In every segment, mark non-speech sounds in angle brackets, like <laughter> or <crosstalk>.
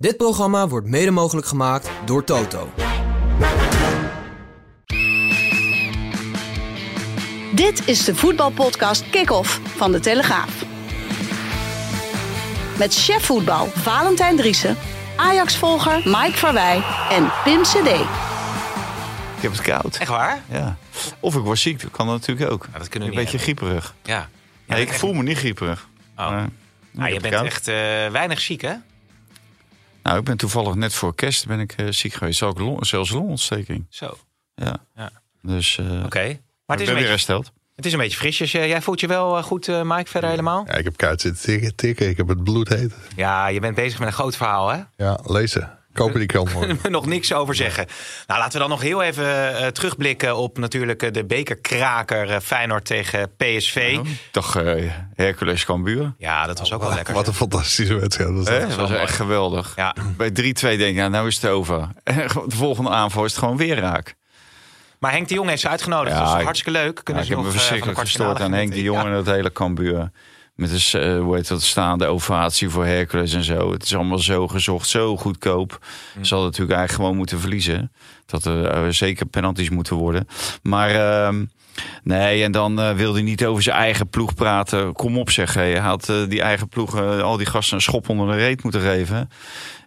Dit programma wordt mede mogelijk gemaakt door Toto. Dit is de voetbalpodcast Kick-Off van De Telegraaf. Met chef voetbal Valentijn Driessen, Ajax-volger Mike Verwij en Pim CD. Ik heb het koud. Echt waar? Ja. Of ik word ziek, dat kan natuurlijk ook. Dat kunnen we een beetje grieperig. Ja. ja Nee, ik echt- voel me niet grieperig. Oh. Maar, Ah, je bent koud. echt eh, weinig ziek, hè? Nou, ik ben toevallig net voor kerst ben ik eh, ziek geweest. Zelfs, long, zelfs longontsteking. Zo. Ja. Ja. Dus eh Oké. Maar het is, weer beetje, hersteld. het is een beetje frisjes. Eh, Jij voelt je wel goed, eh, Mike, verder helemaal? Ja, ik heb koud zitten tikken, tikken. Ik heb het bloed heet. Ja, je bent bezig met een groot verhaal, hè? Ja, lezen. Kopen die krant morgen. <laughs> nog niks over zeggen. Nou, laten we dan nog heel even eh, terugblikken op natuurlijk eh, de bekerkraker eh, Feyenoord tegen PSV. Ik eh, Hercules Cambuur. Ja, dat was ook wel lekker. Wat een fantastische wedstrijd. was dat. Hè, Dat was wel echt geweldig. Ja. Bij 3-2 denk ik, ja, nou is het over. <laughs> De volgende aanval is het gewoon weer raak. Maar Henk de Jong heeft ze uitgenodigd. Ja, dat is ik- hartstikke leuk. Ja, Kunnen ik ze heb me verschrikkelijk gestoord aan Henk de. Jong en dat hele Cambuur. Met een, eh, hoe heet dat, staande ovatie voor Hercules en zo. Het is allemaal zo gezocht, zo goedkoop. Hm. Ze hadden natuurlijk eigenlijk gewoon moeten verliezen. Dat er eh, zeker penalties moeten worden. Maar ehm, nee, en dan eh, wilde hij niet over zijn eigen ploeg praten. Kom op zeg, hij had die eigen ploeg, al die gasten een schop onder de reet moeten geven.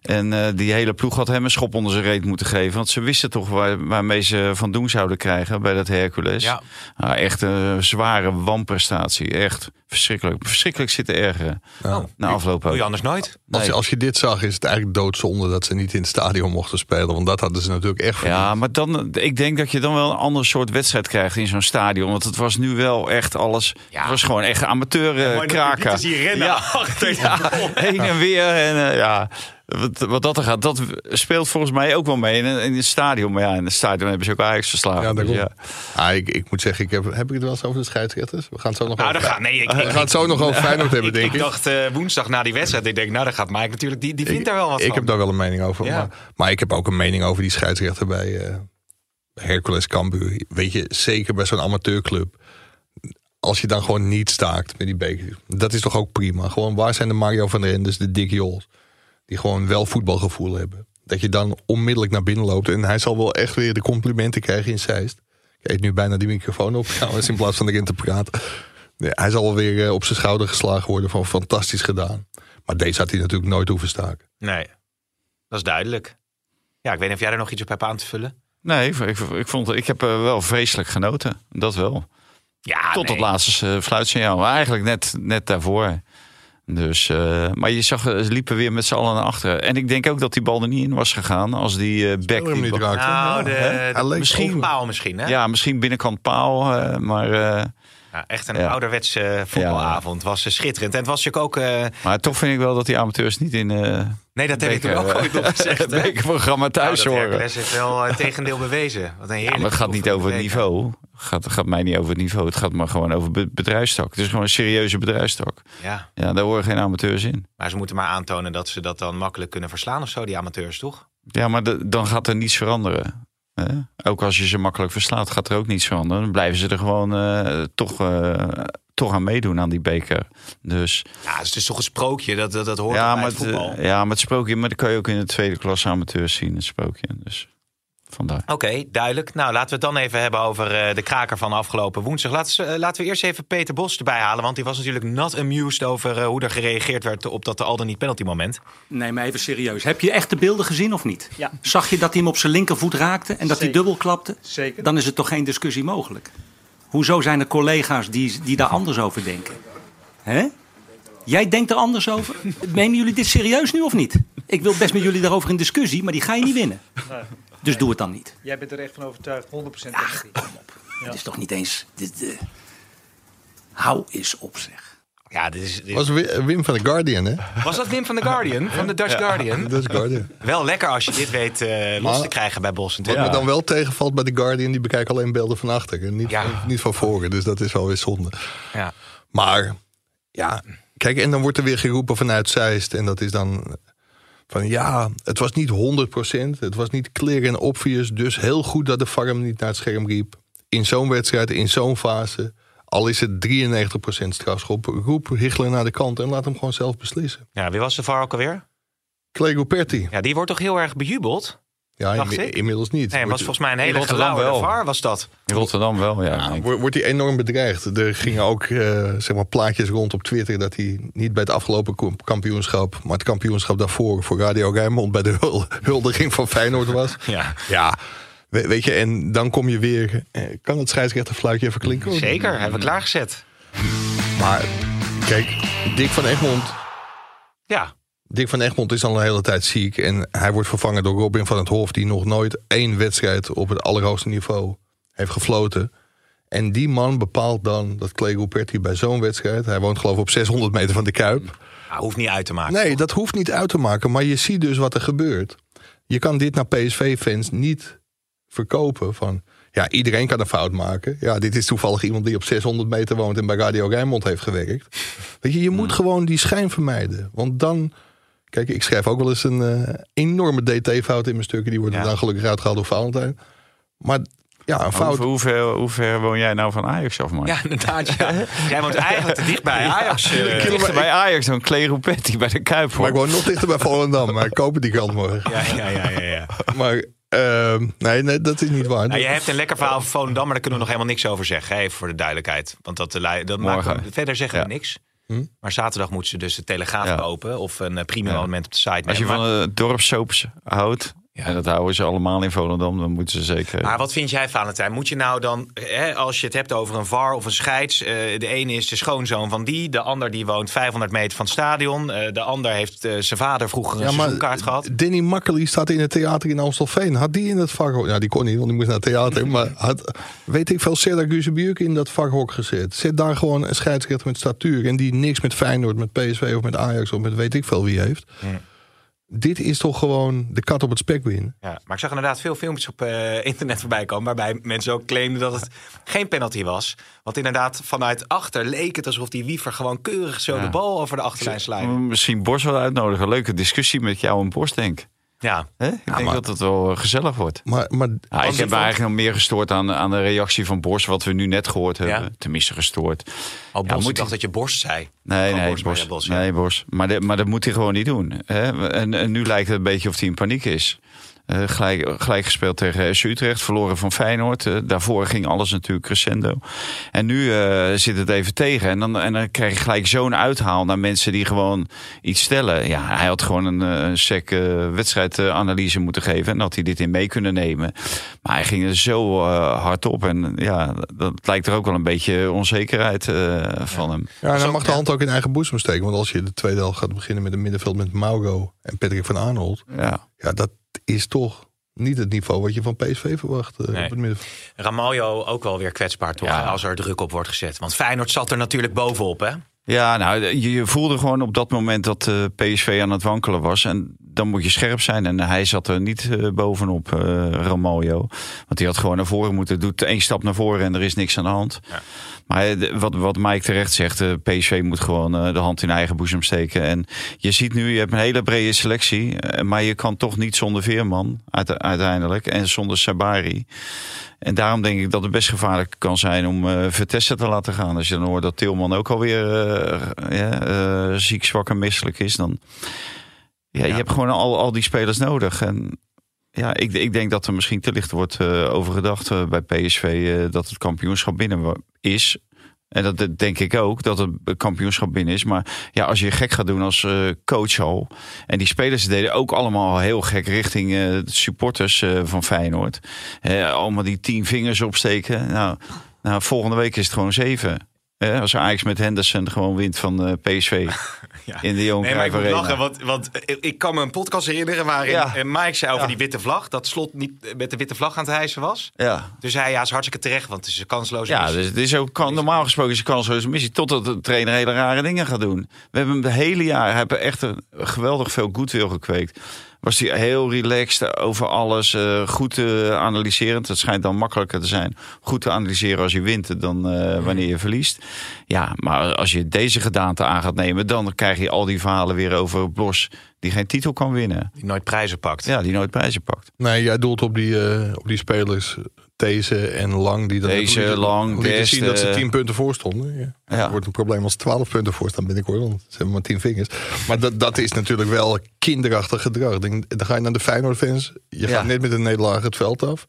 En eh, die hele ploeg had hem een schop onder zijn reet moeten geven. Want ze wisten toch waar, waarmee ze van doen zouden krijgen bij dat Hercules. Ja. Nou, echt een zware wanprestatie. Echt verschrikkelijk. Verschrikkelijk zitten ergeren. Ja. Na afloop Doe je anders nooit? Als, je, als je dit zag, is het eigenlijk doodzonde dat ze niet in het stadion mochten spelen. Want dat hadden ze natuurlijk echt verdiend. Ja, maar dan, ik denk dat je dan wel een ander soort wedstrijd krijgt in zo'n stadion. Want het was nu wel echt alles. Ja. Het was gewoon echt amateur eh, kraken. rennen Ja, achter je. <laughs> ja, heen en weer. En, eh, ja. Wat, wat dat er gaat, dat speelt volgens mij ook wel mee in, in het stadion. Maar ja, in het stadion hebben ze ook Ajax verslagen. Ja, Dus ja. Ah, ik, ik moet zeggen, ik heb, heb ik het wel eens over de scheidsrechters? We gaan het zo nog Nou, over, gaat, nee, ik, we ik, gaan het zo nog over Feyenoord <laughs> hebben, ik, denk ik ik. dacht eh, woensdag na die wedstrijd, ik denk, nou, dan gaat Mike natuurlijk, die, die vindt daar wel wat ik van. heb daar wel een mening over. Ja. Maar, maar ik heb ook een mening over die scheidsrechter bij eh, Hercules Cambuur. Weet je, zeker bij zo'n amateurclub. Als je dan gewoon niet staakt met die beker. Dat is toch ook prima. Gewoon waar zijn de Mario van der Endes, de Dick Jols. Die gewoon wel voetbalgevoel hebben. Dat je dan onmiddellijk naar binnen loopt. En hij zal wel echt weer de complimenten krijgen in Zeist. Ik eet nu bijna die microfoon op <laughs> trouwens, in plaats van erin te praten. Nee, hij zal wel weer eh, op zijn schouder geslagen worden van fantastisch gedaan. Maar deze had hij natuurlijk nooit hoeven staken. Nee, dat is duidelijk. Ja, ik weet niet of jij er nog iets op hebt aan te vullen. Nee, ik, ik, ik vond, ik heb eh, wel vreselijk genoten. Dat wel. Ja, Tot nee. het laatste uh, fluitsignaal. Maar eigenlijk net, net daarvoor. Dus, eh, maar je zag, ze liepen weer met z'n allen naar achteren. En ik denk ook dat die bal er niet in was gegaan als die eh back. Die niet raakte. Nou, de, Ja, hè? de misschien paal misschien, hè? Ja, misschien binnenkant paal. eh, maar, eh, Ja, echt een Ja. ouderwetse voetbalavond. Was eh, schitterend. En het was natuurlijk ook... eh, maar toch vind ik wel dat die amateurs niet in eh nee, dat heb ik er ook ooit nog gezegd. het <laughs> hè? bekerprogramma Nou, thuis dat horen. Heeft wel het tegendeel bewezen. Wat een Ja, maar het gaat niet over het niveau. Het gaat, gaat mij niet over het niveau. Het gaat maar gewoon over be- bedrijfstak. Het is gewoon een serieuze bedrijfstak. Ja, Ja, daar horen geen amateurs in. maar ze moeten maar aantonen dat ze dat dan makkelijk kunnen verslaan of zo, die amateurs, toch? Ja, maar de- dan gaat er niets veranderen. hè? Ook als je ze makkelijk verslaat, gaat er ook niets veranderen. Dan blijven ze er gewoon eh, toch, eh, toch aan meedoen aan die beker. Dus Ja, het is toch een sprookje. Dat, dat, dat hoort ja, maar het voetbal. ja, maar het sprookje, maar dat kan je ook in de tweede klasse amateurs zien, het sprookje. Dus vandaar. Oké, duidelijk. Nou, laten we het dan even hebben over eh, de kraker van afgelopen woensdag. Laten we, eh, laten we eerst even Peter Bos erbij halen. Want die was natuurlijk not amused over eh, hoe er gereageerd werd op dat al dan niet penalty moment. Nee, maar even serieus. Heb je echt de beelden gezien of niet? Ja. Zag je dat hij hem op zijn linkervoet raakte en dat hij dubbel klapte? Zeker. Dan is er toch geen discussie mogelijk. Hoezo zijn er collega's die, die daar anders over denken? Hè? Jij denkt er anders over? <laughs> Menen jullie dit serieus nu of niet? Ik wil best met jullie daarover in discussie, maar die ga je niet winnen. Dus doe het dan niet. Jij bent er echt van overtuigd, 100% Ach, kom op. Het is toch niet eens... Dit, eh, Hou eens op, zeg. Ja, dit is, dit- Was Wi- Wim van The Guardian, hè? was dat Wim van The Guardian? Van de Dutch Guardian? <laughs> Is Guardian. Wel lekker als je dit weet eh, los te krijgen bij Bos Wat me dan wel tegenvalt bij The Guardian, die bekijken alleen beelden van achter. En niet, Ja. van, niet van voren, dus dat is wel weer zonde. Ja. Maar, ja, kijk, en dan wordt er weer geroepen vanuit Zeist. En dat is dan van, ja, het was niet 100%. Het was niet clear en obvious. Dus heel goed dat de farm niet naar het scherm riep. In zo'n wedstrijd, in zo'n fase... Al is het 93% strafschop. Roep Hichler naar de kant en laat hem gewoon zelf beslissen. ja, wie was de VAR ook alweer? Clay Ruperti. Ja, die wordt toch heel erg bejubeld? Ja, Dacht inmi- ik. inmiddels niet. Nee, het was volgens mij een hele Rotterdam gelauwerde wel. VAR was dat. In Rotterdam wel, ja. Wordt wordt hij enorm bedreigd. Er gingen ook eh, zeg maar plaatjes rond op Twitter dat hij niet bij het afgelopen kampioenschap, maar het kampioenschap daarvoor voor Radio Rijnmond bij de hul- <laughs> huldiging van Feyenoord was. Ja, Ja, we- weet je, en dan kom je weer. eh, Kan het scheidsrechterfluitje even klinken? zeker. Hebben we klaargezet. Maar kijk, Dick van Egmond. Ja, Dick van Egmond is al een hele tijd ziek. En hij wordt vervangen door Robin van het Hof, die nog nooit één wedstrijd op het allerhoogste niveau heeft gefloten. En die man bepaalt dan dat Clay Ruperti bij zo'n wedstrijd. Hij woont geloof ik op 600 meter van de Kuip. ah, hoeft niet uit te maken. Nee, dat hoeft niet uit te maken. Maar je ziet dus wat er gebeurt. Je kan dit naar PSV-fans niet verkopen van... Ja, iedereen kan een fout maken. Ja, dit is toevallig iemand die op 600 meter woont... en bij Radio Rijnmond heeft gewerkt. Weet je, je moet gewoon die schijn vermijden. Want dan... Kijk, ik schrijf ook wel eens een eh, enorme DT-fout in mijn stukken. Die worden Ja. dan gelukkig uitgehaald door Valentijn. Maar ja, een fout... Hoe, hoe, ver, hoe ver woon jij nou van Ajax af, man? Ja, inderdaad. Ja. Jij woont eigenlijk te dicht bij Ajax. eh. Dichter bij Ajax Rupetti bij de Kuip. Maar ik woon nog dichter bij Volendam. Maar ik koop die kant morgen. ja, ja, ja, ja, ja. Maar ehm, nee, nee, dat is niet waar. Nou, je hebt een lekker verhaal van Volendam, maar daar kunnen we nog helemaal niks over zeggen. Hè, even voor de duidelijkheid. Want dat, eh, dat we, verder zeggen we Ja. niks. Hm? Maar zaterdag moeten ze dus de Telegraaf Ja. kopen. Of een eh, prima Ja. moment op de site Als je van de dorpssoaps houdt, Ja. dat houden ze allemaal in Volendam, dan moeten ze zeker... Maar wat vind jij, Valentijn? Moet je nou dan, hè, als je het hebt over een VAR of een scheids... eh, de ene is de schoonzoon van die, de ander die woont 500 meter van het stadion... eh, de ander heeft eh, zijn vader vroeger een seizoenkaart gehad. Danny Makkely staat in het theater in Amstelveen. Had die in het vakhok... Ja, die kon niet, want die moest naar het theater. maar had, weet ik veel, Serdar Guzebujuk in dat vakhok gezet. Zet daar gewoon een scheidsrechter met statuur... en die niks met Feyenoord, met PSV of met Ajax... of met weet ik veel wie heeft. Dit is toch gewoon de kat op het spek winnen. Ja, maar ik zag inderdaad veel filmpjes op eh, internet voorbij komen... waarbij mensen ook claimden dat het geen penalty was. Want inderdaad, vanuit achter leek het alsof die Wiever... gewoon keurig zo Ja. de bal over de achterlijn sluit. Misschien Bos wel uitnodigen. Leuke discussie met jou en Bos, denk ik. Ja, Hè? Ik denk maar- dat het wel eh, gezellig wordt. Maar, maar Ja, ik heb me eigenlijk nog meer gestoord aan, aan de reactie van Bos, wat we nu net gehoord hebben. Ja? Tenminste gestoord. al Ja, Bos, moet ik dacht hij- dat je borst zei. Nee, Oh, nee, Bos, Bos. Bos, nee, Bos. Maar, de- maar dat moet hij gewoon niet doen. Hè? En, en nu lijkt het een beetje of hij in paniek is. Eh, gelijk, gelijk gespeeld tegen Utrecht, verloren van Feyenoord. Eh, daarvoor ging alles natuurlijk crescendo. En nu eh, zit het even tegen. En dan, en dan krijg je gelijk zo'n uithaal naar mensen die gewoon iets stellen. Ja, hij had gewoon een, een sec wedstrijdanalyse moeten geven. En had hij dit in mee kunnen nemen. Maar hij ging er zo hard op. En ja, dat lijkt er ook wel een beetje onzekerheid eh, van hem. Ja, dan mag de hand ook in eigen boezem steken. Want als je de tweede helft gaat beginnen met een middenveld met Mauro en Patrick van Arnold. Ja. Ja, dat is toch niet het niveau wat je van PSV verwacht eh, Nee. op het middenveld. Ramaljo ook wel weer kwetsbaar toch, Ja. als er druk op wordt gezet. Want Feyenoord zat er natuurlijk bovenop, hè? Ja, nou, je, voelde gewoon op dat moment dat eh, PSV aan het wankelen was. En dan moet je scherp zijn. En hij zat er niet eh, bovenop, eh Ramaljo. Want hij had gewoon naar voren moeten. Doet één stap naar voren en er is niks aan de hand. Ja. Maar de- wat, wat Mike terecht zegt, eh, PSV moet gewoon eh, de hand in eigen boezem steken. En je ziet nu, je hebt een hele brede selectie. eh, maar je kan toch niet zonder Veerman uite- uiteindelijk. En zonder Sabari. En daarom denk ik dat het best gevaarlijk kan zijn om eh Vertessen te laten gaan. Als je dan hoort dat Tilman ook alweer eh, ziek, zwak en misselijk is. Dan, ja, je hebt gewoon al, al die spelers nodig. En ja, ik, ik denk dat er misschien te licht wordt eh, over gedacht eh, bij PSV eh, dat het kampioenschap binnen is. En dat denk ik ook, dat het kampioenschap binnen is. Maar ja, als je gek gaat doen als coach al. En die spelers deden ook allemaal heel gek richting supporters van Feyenoord. Allemaal die tien vingers opsteken. Nou, nou, volgende week is het gewoon zeven. Hè, als Ajax met Henderson gewoon wint van eh, PSV <laughs> Ja. in de Johan Nee, maar ik moet lachen, want, want ik- ik kan me een podcast herinneren waarin Ja. eh, Mike zei over Ja. die witte vlag. Dat Slot niet met de witte vlag aan het hijsen was. Ja. Dus hij ja, is hartstikke terecht, want het is een kansloze Ja, missie. dus het is ook kan, normaal gesproken is een kansloze missie. Totdat de trainer hele rare dingen gaat doen. We hebben hem de hele jaar hebben echt een geweldig veel goodwill gekweekt. Was hij heel relaxed over alles. eh, goed eh, analyserend. Het schijnt dan makkelijker te zijn. Goed te analyseren als je wint dan eh, wanneer je verliest. Ja, maar als je deze gedaante aan gaat nemen. dan krijg je al die verhalen weer over Blos. die geen titel kan winnen. Die nooit prijzen pakt. Ja, die nooit prijzen pakt. Nee, jij doelt op die, eh, op die spelers. Deze en Lang. Die dan Deze, lieten- Lang, lieten zien dat ze 10 punten voor stonden. Ja. Ja. Het wordt een probleem als ze 12 punten voor staan binnenkort. Want ze hebben maar 10 vingers. Maar dat, dat is natuurlijk wel kinderachtig gedrag. Dan, ga je naar de Feyenoord-fans. Je Ja. gaat net met een nederlaag het veld af.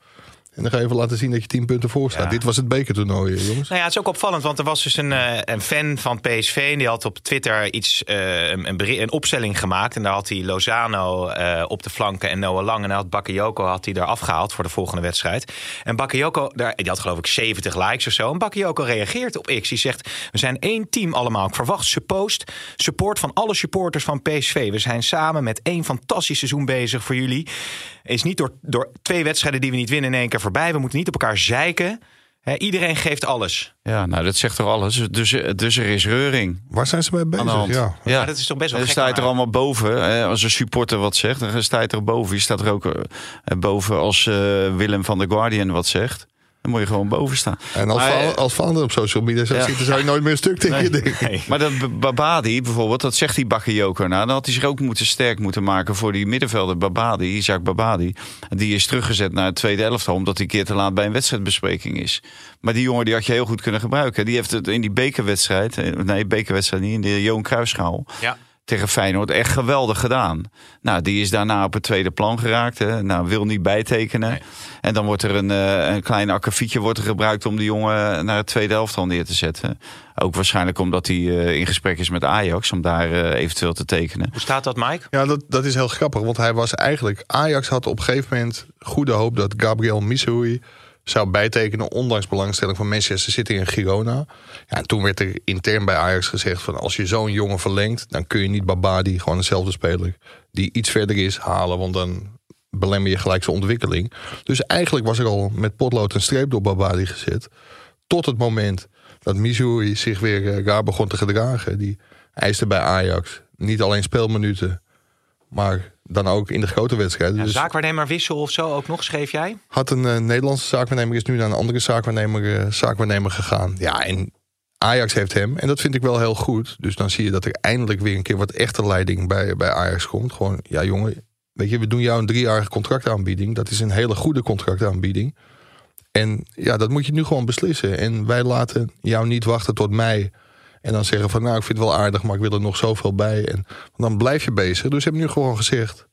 En dan ga je even laten zien dat je 10 punten voor staat. Ja. Dit was het bekertoernooi, eh, jongens. Nou ja, het is ook opvallend, want er was dus een, eh, een fan van PSV. En die had op Twitter iets, eh, een, een, opstelling gemaakt. En daar had hij Lozano eh, op de flanken en Noah Lang. En dan had Bakayoko had hij er afgehaald voor de volgende wedstrijd. En Bakayoko, daar, die had geloof ik 70 likes of zo. En Bakayoko reageert op X. Die zegt, we zijn één team allemaal. Ik verwacht suppost support van alle supporters van PSV. We zijn samen met één fantastisch seizoen bezig voor jullie. Is niet door, door twee wedstrijden die we niet winnen in één keer voorbij. We moeten niet op elkaar zeiken. Hè, iedereen geeft alles. Ja, nou dat zegt toch alles. Dus, dus er is reuring. Waar zijn ze mee bezig? Ja. Ja, Maar dat is toch best wel dan gek sta je om er allemaal boven. Hè, als een supporter wat zegt, dan sta je er boven. Je staat er ook eh, boven als eh, Willem van the Guardian wat zegt. Dan moet je gewoon boven staan. En als, Maar, eh, als Vander op social media zou Ja. zitten, zou je nooit meer een stuk tegen je denken. Maar dat Babadi bijvoorbeeld, dat zegt die Bakayoko. Nou, dan had hij zich ook moeten sterk moeten maken voor die middenvelder Babadi, Isaac Babadi. Die is teruggezet naar het tweede elftal, omdat hij een keer te laat bij een wedstrijdbespreking is. Maar die jongen die had je heel goed kunnen gebruiken. Die heeft het in die bekerwedstrijd, eh, nee, bekerwedstrijd niet, in de Johan Cruijffschaal. Ja. Tegen Feyenoord echt geweldig gedaan. Nou, die is daarna op het tweede plan geraakt. Hè. Nou, wil niet bijtekenen. En dan wordt er een, eh, een klein akkefietje wordt er gebruikt om die jongen naar het tweede elftal neer te zetten. Ook waarschijnlijk omdat hij eh, in gesprek is met Ajax om daar eh, eventueel te tekenen. Hoe staat dat, Mike? Ja, dat, dat is heel grappig. Want hij was eigenlijk... Ajax had op een gegeven moment goede hoop dat Gabriel Missouri zou bijtekenen... ondanks belangstelling van Manchester City en Girona. Ja, en toen werd er intern bij Ajax gezegd van... als je zo'n jongen verlengt, dan kun je niet Babadi, gewoon dezelfde speler... die iets verder is, halen. Want dan belemmer je gelijk zijn ontwikkeling. Dus eigenlijk was er al met potlood een streep door Babadi gezet. Tot het moment dat Missouri zich weer eh, raar begon te gedragen. Die eiste bij Ajax niet alleen speelminuten, maar dan ook in de grote wedstrijden. Ja, dus zaakwaarnemer wissel of zo ook nog, schreef jij? had een eh, Nederlandse zaakwaarnemer, is nu naar een andere zaakwaarnemer, zaakwaarnemer gegaan. Ja, en Ajax heeft hem. En dat vind ik wel heel goed. Dus dan zie je dat er eindelijk weer een keer wat echte leiding bij, bij Ajax komt. Gewoon, ja jongen, weet je, we doen jou een driejarige contractaanbieding. Dat is een hele goede contractaanbieding. En ja, dat moet je nu gewoon beslissen. En wij laten jou niet wachten tot mei. En dan zeggen van, nou, ik vind het wel aardig, maar ik wil er nog zoveel bij. En dan blijf je bezig. Dus ze hebben nu gewoon gezegd,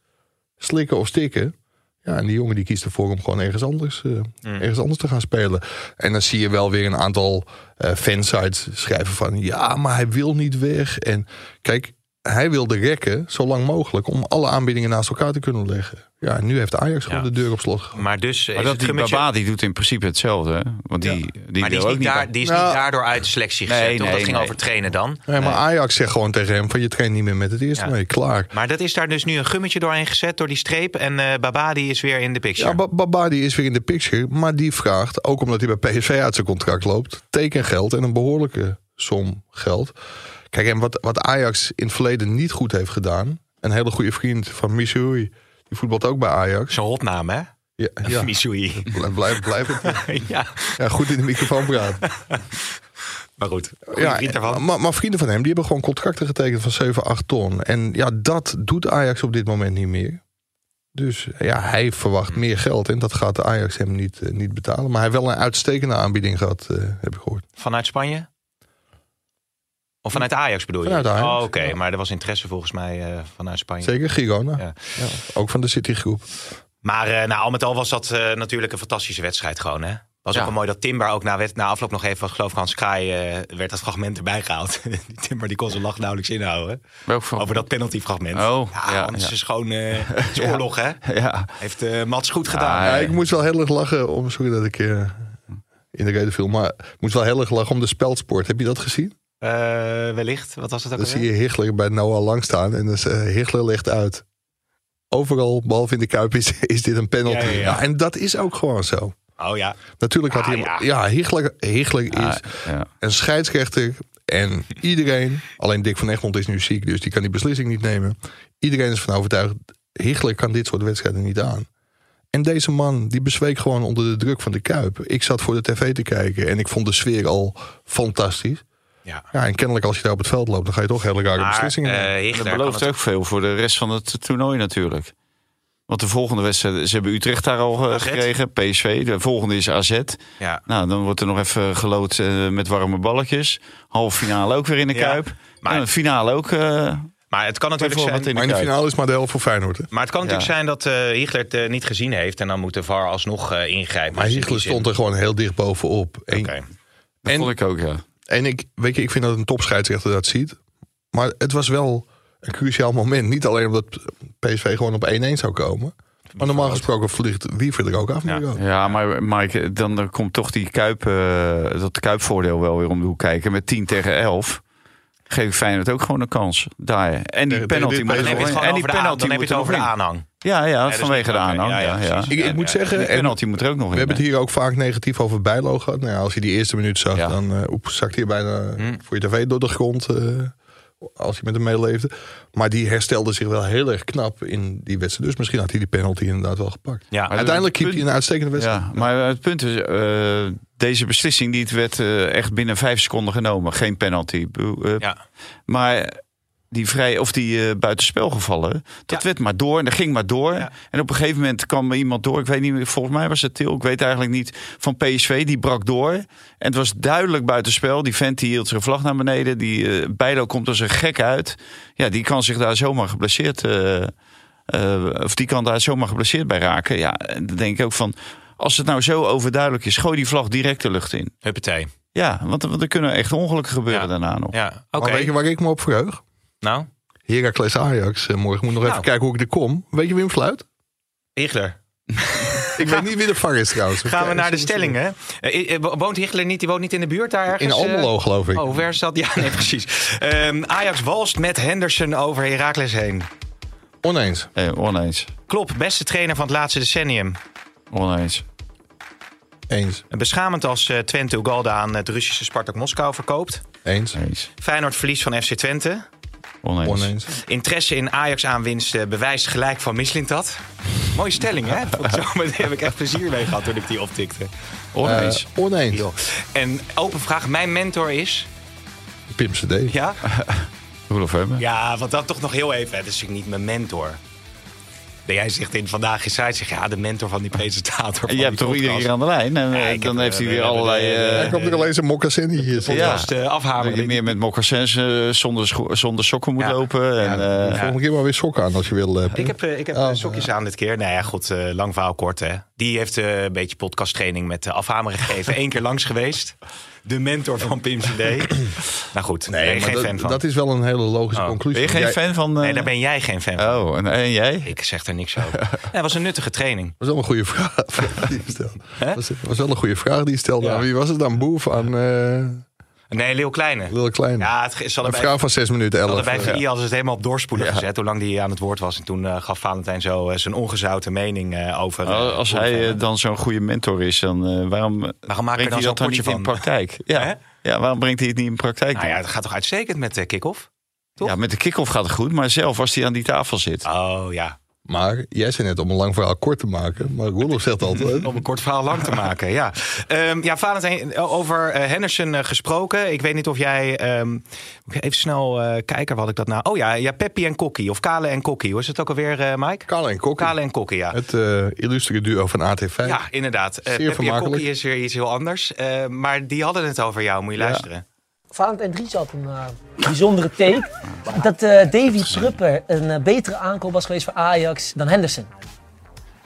slikken of stikken. Ja, en die jongen die kiest ervoor om gewoon ergens anders, eh, ergens anders te gaan spelen. En dan zie je wel weer een aantal eh fansites schrijven van... ja, maar hij wil niet weg. En kijk, hij wilde rekken zo lang mogelijk... om alle aanbiedingen naast elkaar te kunnen leggen. Ja, en nu heeft Ajax gewoon Ja. de deur op slot. Maar dus Maar dat die. Babadi doet in principe hetzelfde. hè? Want die, die, maar die is, wil ook niet, daar, die is Nou, niet daardoor uit de selectie gezet, Nee, nee, dat ging nee. over trainen dan. Nee, maar Ajax zegt gewoon tegen hem van... je traint niet meer met het eerste Ja. mee, klaar. Maar dat is daar dus nu een gummetje doorheen gezet door die streep. En eh Babadi is weer in de picture. Ja, Ba- Babadi is weer in de picture. Maar die vraagt, ook omdat hij bij PSV uit zijn contract loopt... tekengeld en een behoorlijke som geld. Kijk, en wat, wat Ajax in het verleden niet goed heeft gedaan... een hele goede vriend van Missouri... die voetbalt ook bij Ajax. Zo'n hotnaam, hè? Ja, ja. <laughs> Missouri. Blijf, blijf, het. <laughs> ja, Ja, goed in de microfoon praten. <laughs> maar goed. Goeie Ja, vriend daarvan. maar, maar vrienden van hem die hebben gewoon contracten getekend van 7, 8 ton. En ja, dat doet Ajax op dit moment niet meer. Dus ja, hij verwacht meer geld en dat gaat de Ajax hem niet, eh, niet betalen. Maar hij heeft wel een uitstekende aanbieding gehad, eh, heb ik gehoord. Vanuit Spanje? Of vanuit Ajax bedoel je? Vanuit Ajax, Oh, oké. ja. Maar er was interesse volgens mij eh, vanuit Spanje. Zeker Girona. Ja. Ja, ook van de Citygroep. Maar eh, nou, al met al was dat eh, natuurlijk een fantastische wedstrijd gewoon, hè? Was ook Ja. wel mooi dat Timber ook na, na afloop nog even, geloof ik, Kraai, eh, werd dat fragment erbij gehaald. <laughs> die Timber die kon zijn lach nauwelijks inhouden. Over dat penaltyfragment. Oh, ja, ja, anders ja. is gewoon eh, het is <laughs> oorlog, hè? Ja, Heeft eh, Mats goed gedaan. Ah, Ja, ik moest wel heel erg lachen om, sorry dat ik... in de reden viel. Maar ik moet wel heel erg lachen om de speldsport. Heb je dat gezien? Uh, wellicht. Wat was het ook Dan zie je Hichler bij Noah lang staan. En dus, Hichler ligt uit. Overal, behalve in de Kuip, is, <laughs> is dit een penalty. Ja, ja, ja. en dat is ook gewoon zo. Oh ja. Natuurlijk had Ah, hij... ja. Ja, Hichler, Hichler Ah, is een scheidsrechter. En iedereen... Alleen Dick van Egmond is nu ziek, dus die kan die beslissing niet nemen. Iedereen is van overtuigd... Hichler kan dit soort wedstrijden niet aan. En deze man, die bezweek gewoon onder de druk van de Kuip. Ik zat voor de tv te kijken en ik vond de sfeer al fantastisch. Ja. Ja, en kennelijk als je daar op het veld loopt, dan ga je toch hele rare Maar, beslissingen nemen. eh, Dat belooft het- ook veel voor de rest van het toernooi natuurlijk. Want de volgende wedstrijd, ze hebben Utrecht daar al eh, AZ. gekregen, PSV. De volgende is AZ. Ja. Nou, dan wordt er nog even gelood eh, met warme balletjes. Halve finale ook weer in de Ja, Kuip. maar- en de finale ook. eh, Maar het kan natuurlijk zijn... in maar in de finale is maar de helft voor Feyenoord. Hè? Maar het kan natuurlijk Ja. zijn dat eh Hichler het niet gezien heeft. En dan moet de VAR alsnog eh, ingrijpen. Maar zin- stond er gewoon heel dicht bovenop. En, Oké. dat En- vond ik ook, ja. En ik, weet je, ik vind dat een topscheidsrechter dat ziet. Maar het was wel een cruciaal moment. Niet alleen omdat PSV gewoon op 1-1 zou komen. Maar normaal gesproken vliegt Wiever er ook af. Ja. Ja, maar Mike, dan, dan komt toch die Kuip, eh, dat Kuipvoordeel wel weer om de hoek kijken. Met 10 tegen 11 geef ik Feyenoord ook gewoon een kans. Daar. En die penalty in. En die over de, aan- penalty dan heb je het er over de aanhang. Ja, ja, vanwege de aanhang. ja, Ja. Ik, moet zeggen, penalty moet er ook nog in. we hebben het hier ook vaak negatief over Bijlo gehad. Nou ja, als je die eerste minuut zag, Ja. dan uh, oep, zakt hij bijna Hm. voor je tv door de grond. Als hij met hem meeleefde. Maar die herstelde zich wel heel erg knap in die wedstrijd. Dus misschien had hij die penalty inderdaad wel gepakt. Ja, Maar Uiteindelijk keep hij een uitstekende wedstrijd. Ja, maar het punt is, eh, deze beslissing die het werd eh, echt binnen vijf seconden genomen. Geen penalty. Eh, ja. Maar die vrij of die eh buitenspel gevallen, dat Ja. werd maar door en dat ging maar door. Ja. En op een gegeven moment kwam er iemand door. Ik weet niet, meer, volgens mij was het Til. Ik weet eigenlijk niet van PSV. Die brak door. En het was duidelijk buitenspel. Die vent die hield zijn vlag naar beneden. Die eh Bijlo komt als een gek uit. Ja, die kan zich daar zomaar geblesseerd. eh, eh, of die kan daar zomaar geblesseerd bij raken. Ja, en dan denk ik ook van. Als het nou zo overduidelijk is, gooi die vlag direct de lucht in. Huppatee. Ja, want, want er kunnen echt ongelukken gebeuren Ja. daarna nog. Ja, oké. Maar weet je waar ik me op verheug? Nou, Heracles Ajax. Eh, morgen moet nog even Nou. kijken hoe ik er kom. Weet je wie hem fluit? Hichler. <laughs> Ik weet niet wie de VAR is trouwens. Gaan we naar de stellingen. Eh, eh, woont Hichler niet? Die woont niet in de buurt daar ergens? In? Almelo geloof ik. Oh, is dat? <laughs> Ja, nee, precies. Ehm, Ajax walst met Henderson over Heracles heen. Oneens. Eh, oneens. Klopt, beste trainer van het laatste decennium. Oneens. Eens. Beschamend als eh, Twente Ugalde aan het Russische Spartak Moskou verkoopt. Eens. Eens. Feyenoord verlies van FC Twente. Oneens. Oneens. Interesse in Ajax-aanwinst eh, bewijst gelijk van Mislintat. Mooie stelling, hè? <laughs> Daar heb ik echt plezier mee gehad toen ik die optikte. Oneens. Eh, oneens. En open vraag, mijn mentor is... Pim CD. Ja? <laughs> Roelof Hebben. Ja, want dan toch nog heel even. Het is natuurlijk niet mijn mentor. Nee, jij zegt in Vandaag is Site, zeg ja, de mentor van die presentator. van je hebt toch iedereen hier aan de lijn? En Ja, eh, dan heb, heeft hij eh, weer allerlei... eh, Hij komt er alleen zijn mokkassin hier. Ja. afhameren. dat je meer met moccasins zonder, zonder sokken moet Ja. lopen. En, Ja. Volgende keer maar weer sokken aan als je wil. Ik heb, ik heb Oh, eh, sokjes aan dit keer. Nou ja, goed, lang verhaal kort hè. Die heeft eh, een beetje podcasttraining met afhameren gegeven. <laughs> Eén keer langs geweest. De mentor van Pim CD. <clears throat> nou goed, nee, ben je maar geen dat, fan van. dat is wel een hele logische Oh. conclusie. ben je geen Jij- fan van... eh, Nee, daar ben jij geen fan van. Oh, en, en jij? Ik zeg er niks over. <laughs> Het was een nuttige training. Dat was wel een goede vraag die je stelde. Dat was wel een goede vraag die je stelde. Ja. Wie was het dan? Boef aan eh Nee, Leeuw Kleine. Lille Klein. Ja, het, ze hadden een bij, vraag van 6 minuten 11. hadden bij VI hadden ze het helemaal op doorspoelen gezet. Hoe lang die aan het woord was. En toen eh, gaf Valentijn zo eh, zijn ongezouten mening eh, over... eh, Oh, Als hij dan zo'n goede mentor is, dan eh, waarom, maak je brengt dan hij zo'n dat dan potje niet in van? praktijk? Ja. Hè? ja, waarom brengt hij het niet in praktijk? Nou ja, dan? het gaat toch uitstekend met de kick-off? toch? ja, met de kick-off gaat het goed, maar zelf als hij aan die tafel zit. Oh ja. Maar jij zei net om een lang verhaal kort te maken. Maar Roelof zegt altijd... Om een kort verhaal lang te maken, ja. Ehm, ja, Valentijn, over eh, Henderson eh, gesproken. Ik weet niet of jij... ik even snel kijken, wat ik dat nou... Oh ja, ja Peppi en Kokkie, of Kale en Kokkie. Hoe is het ook alweer, Mike? Kale en Kokkie. Kale en Kokkie, ja. Het illustere duo van AT5. Ja, inderdaad. Zeer Peppi en. Kokkie is weer iets heel anders. Maar die hadden het over jou, moet je Ja. luisteren. Valentijn Dries had een eh, bijzondere take. Dat eh Davy Prupper een eh, betere aankoop was geweest voor Ajax dan Henderson.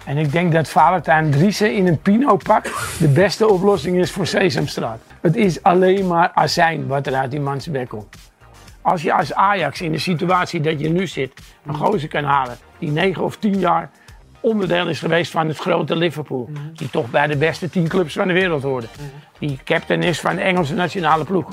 En ik denk dat Valentijn Driessen in een Pino-pak de beste oplossing is voor Sesamstraat. Het is alleen maar azijn wat er uit die mans bek komt. Als je als Ajax in de situatie dat je nu zit een gozer kan halen die 9 of 10 jaar onderdeel is geweest van het grote Liverpool. Die toch bij de beste tien clubs van de wereld hoorde. Die captain is van de Engelse nationale ploeg.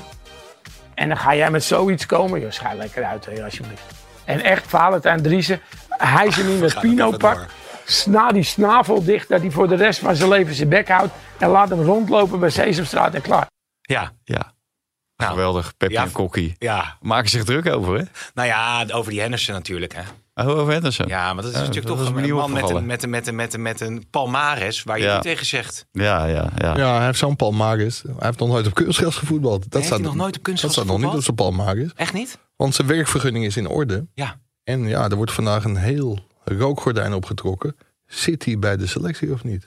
En dan ga jij met zoiets komen. Joh, schijt lekker uit, hè, alsjeblieft. En echt, Valentijn Driessen, hij is in het Pino-pak. Sna die snavel dicht, dat hij voor de rest van zijn leven zijn bek houdt. En laat hem rondlopen bij Sesamstraat en klaar. Ja, Ja. Nou, Geweldig, Pepje ja, en Kokkie. ja. Maken zich druk over, hè? Nou ja, over die Henderson natuurlijk. Hè. Oh, over Henderson. Ja, maar dat is Ja, natuurlijk dat toch een man met een, met, een, met, een, met, een, met een palmares waar je Ja. niet tegen zegt. Ja, ja, ja. Ja, hij heeft zo'n palmaris. Hij heeft nog nooit op kunstgras gevoetbald. Dat heeft staat hij nog nooit op kunstgras Dat staat nog niet op gevoetbald? zijn palmaris. Echt niet? Want zijn werkvergunning is in orde. Ja. En ja, er wordt vandaag een heel rookgordijn opgetrokken. Zit hij bij de selectie of niet?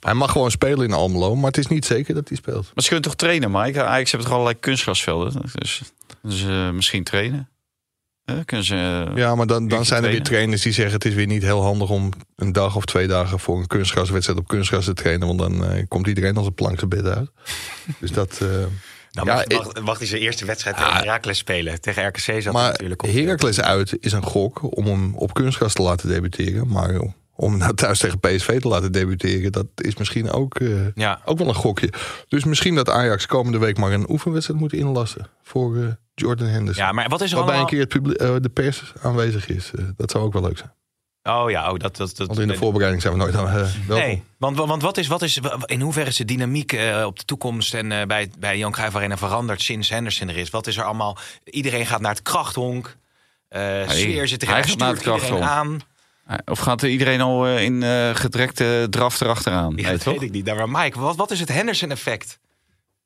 Hij mag gewoon spelen in Almelo, maar het is niet zeker dat hij speelt. Maar ze kunnen toch trainen, Mike? Ajax heeft toch allerlei kunstgrasvelden? Dus, dus eh, misschien trainen? Eh, kunnen ze, Ja, maar dan, dan zijn er weer trainers die zeggen... het is weer niet heel handig om een dag of twee dagen... voor een kunstgraswedstrijd op kunstgras te trainen. Want dan eh, komt iedereen als een plank zijn bed uit. <laughs> dus dat... eh, Nou, ja, mag, mag hij zijn eerste wedstrijd tegen Heracles spelen? Tegen RKC zat maar natuurlijk op. Heracles uit is een gok om hem op kunstgras te laten debuteren. Maar om nou thuis tegen PSV te laten debuteren... dat is misschien ook, eh, Ja. ook wel een gokje. Dus misschien dat Ajax komende week maar een oefenwedstrijd moet inlassen... voor eh, Jordan Henderson. ja, maar wat is er Waarbij een allemaal... keer het publiek, eh, de pers aanwezig is. Dat zou ook wel leuk zijn. Oh ja, oh, dat... dat, dat Want in de voorbereiding zijn we nooit aan. welkom. Nee, want, want wat is, wat is, in hoeverre is de dynamiek op de toekomst en bij, bij Jan Cruijff Arena veranderd sinds Henderson er is? Wat is er allemaal? Iedereen gaat naar het krachthonk. Eh sfeer zit er hij hij gaat naar het krachthonk. aan. Of gaat er iedereen al eh, in eh, gedrekte draf erachteraan? Ja, nee, dat toch? weet ik niet. Nou, maar Mike, wat, wat is het Henderson-effect?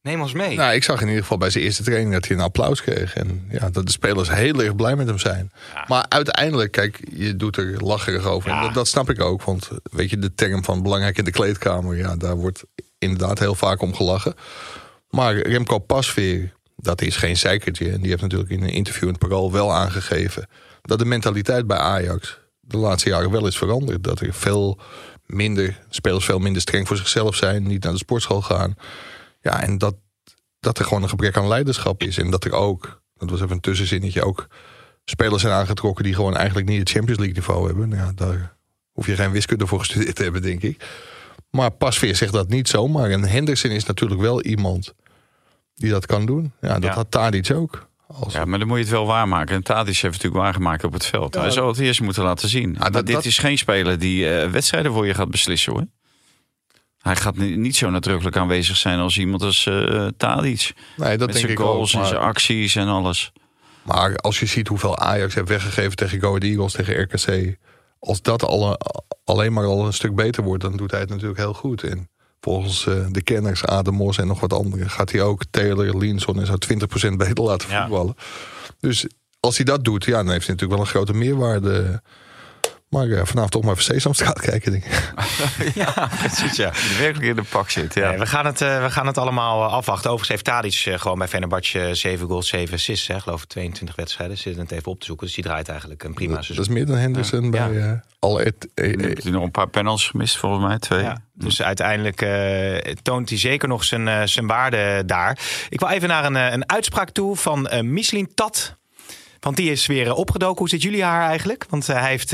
Neem ons mee. Nou, ik zag in ieder geval bij zijn eerste training dat hij een applaus kreeg. En ja, dat de spelers heel erg blij met hem zijn. Maar uiteindelijk, kijk, je doet er lacherig over. En Ja. dat, dat snap ik ook. Want weet je, de term van belangrijk in de kleedkamer, ja, daar wordt inderdaad heel vaak om gelachen. Maar Remco Pasveer, dat is geen zeikertje. En die heeft natuurlijk in een interview in het Parool wel aangegeven dat de mentaliteit bij Ajax de laatste jaren wel is veranderd. Dat er veel minder, spelers veel minder streng voor zichzelf zijn, niet naar de sportschool gaan. Ja, en dat, dat er gewoon een gebrek aan leiderschap is. En dat er ook, dat was even een tussenzinnetje, ook spelers zijn aangetrokken die gewoon eigenlijk niet het Champions League niveau hebben. Nou ja, daar hoef je geen wiskunde voor gestudeerd te hebben, denk ik. Maar Pasveer zegt dat niet zomaar. En Henderson is natuurlijk wel iemand die dat kan doen. Ja, dat Ja. had Tadic ook. Als, Ja, maar dan moet je het wel waarmaken. En Tadic heeft natuurlijk waargemaakt op het veld. Hij zou het eerst moeten laten zien. dat- dit dat- is geen speler die eh, wedstrijden voor je gaat beslissen hoor. Hij gaat ni- niet zo nadrukkelijk aanwezig zijn als iemand als eh Tadic. nee, dat Met denk zijn ik goals ook. en zijn acties en alles. maar als je ziet hoeveel Ajax heeft weggegeven tegen Go Ahead Eagles, tegen RKC. Als dat alle, alleen maar al een stuk beter wordt, dan doet hij het natuurlijk heel goed. En volgens eh, de kenners, Ademos en nog wat anderen, gaat hij ook Taylor, Linson en zo 20% beter laten Ja. voetballen. Dus als hij dat doet, ja, dan heeft hij natuurlijk wel een grote meerwaarde. Maar eh, vanavond toch maar even Sesamstraat <laughs> kijken, denk ik. <laughs> ja, precies, ja. Die werkelijk in de pak zit. Ja. Nee, we, gaan het, eh, we gaan het allemaal eh, afwachten. Overigens heeft Tadic eh, gewoon bij Fenerbahce 7 goals, 7 assists. Hè, geloof ik 22 wedstrijden. Zit het even op te zoeken. Dus die draait eigenlijk een prima Dat seizoen. is meer dan Henderson Ja. bij eh al et, heeft hij nog een paar panels gemist volgens mij. Twee. Ja, dus uiteindelijk eh, toont hij zeker nog zijn, eh, zijn waarde daar. Ik wil even naar een, een uitspraak toe van eh Mislin Tat. Want die is weer eh, opgedoken. Hoe zit jullie haar eigenlijk? Want eh, hij heeft,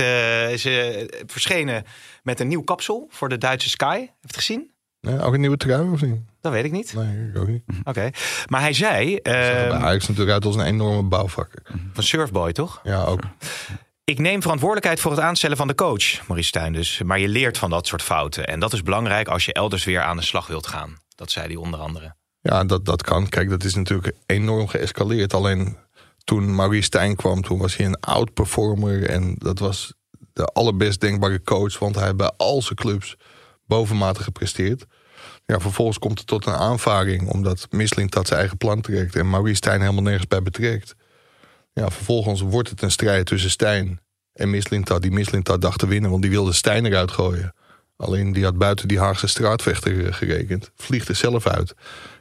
is eh, verschenen met een nieuw kapsel voor de Duitse Sky. Heeft je het gezien? ja, ook een nieuwe trui of niet? Dat weet ik niet. Nee, ik ook niet. Oké. Maar hij zei, Zag er eh, bij Ajax natuurlijk uit als een enorme bouwvakker. van Surfboy toch? Ja, ook. Ik neem verantwoordelijkheid voor het aanstellen van de coach, Maurice Stijn dus. Maar je leert van dat soort fouten. En dat is belangrijk als je elders weer aan de slag wilt gaan. Dat zei hij onder andere. Ja, dat, dat kan. Kijk, dat is natuurlijk enorm geëscaleerd. Alleen toen Maurice Stijn kwam, toen was hij een oud performer. En dat was de allerbest denkbare coach. Want hij heeft bij al zijn clubs bovenmatig gepresteerd. Ja, vervolgens komt het tot een aanvaring. Omdat Misling dat zijn eigen plan trekt. En Maurice Stijn helemaal nergens bij betrekt. Ja, vervolgens wordt het een strijd tussen Stijn en Mislintat. Die Mislintat dacht te winnen, want die wilde Stijn eruit gooien. Alleen die had buiten die Haagse straatvechter gerekend. Vliegt er zelf uit.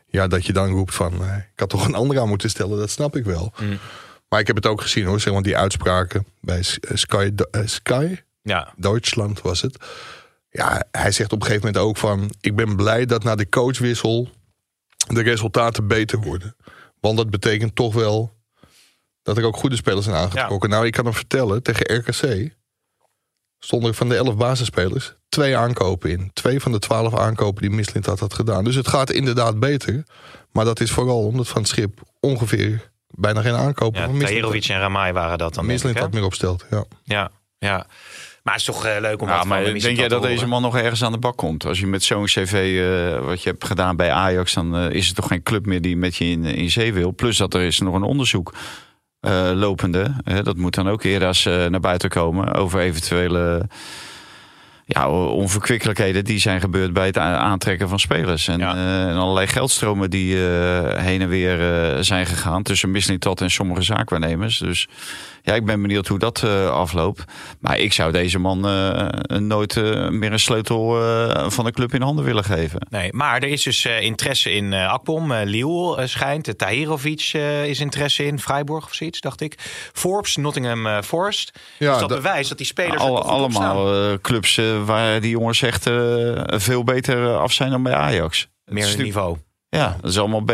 Ja, dat je dan roept van, eh, ik had toch een ander aan moeten stellen, dat snap ik wel. Maar ik heb het ook gezien hoor, zeg maar die uitspraken bij eh, Sky, eh, Sky Ja, Duitsland was het. Ja, hij zegt op een gegeven moment ook van... ik ben blij dat na de coachwissel de resultaten beter worden. Want dat betekent toch wel dat er ook goede spelers zijn aangetrokken. Nou, ik kan hem vertellen, tegen RKC stonden er van de elf basisspelers twee aankopen in. Twee van de twaalf aankopen die Mislint had, had gedaan. Dus het gaat inderdaad beter. Maar dat is vooral omdat van het schip ongeveer bijna geen aankopen. Ja, Tahirovic en Ramai waren dat dan. Mislint had meer opsteld. Ja. Ja, ja. Maar het is toch eh, leuk om Ja, maar denk jij dat horen? deze man nog ergens aan de bak komt? Als je met zo'n cv, eh, wat je hebt gedaan bij Ajax, dan eh, is er toch geen club meer die met je in, in zee wil. Plus dat er is nog een onderzoek eh, lopende. Hè, dat moet dan ook eerder eh, naar buiten komen over eventuele ja, onverkwikkelijkheden die zijn gebeurd bij het aantrekken van spelers. En, Ja. eh, en allerlei geldstromen die eh, heen en weer zijn gegaan tussen Mislintat en sommige zaakwaarnemers. Dus ja, ik ben benieuwd hoe dat eh, afloopt. Maar ik zou deze man eh, nooit eh, meer een sleutel eh, van de club in handen willen geven. Nee, maar er is dus eh, interesse in eh Akpom. Eh eh, schijnt. Uh, Tahirovic eh, is interesse in. Freiburg of zoiets, dacht ik. Forbes, Nottingham Forest. Ja, dus dat, bewijst dat die spelers er Alle, allemaal eh, clubs waar die jongens echt eh, veel beter af zijn dan bij Ajax. Meer niveau. Ja, dat is allemaal B,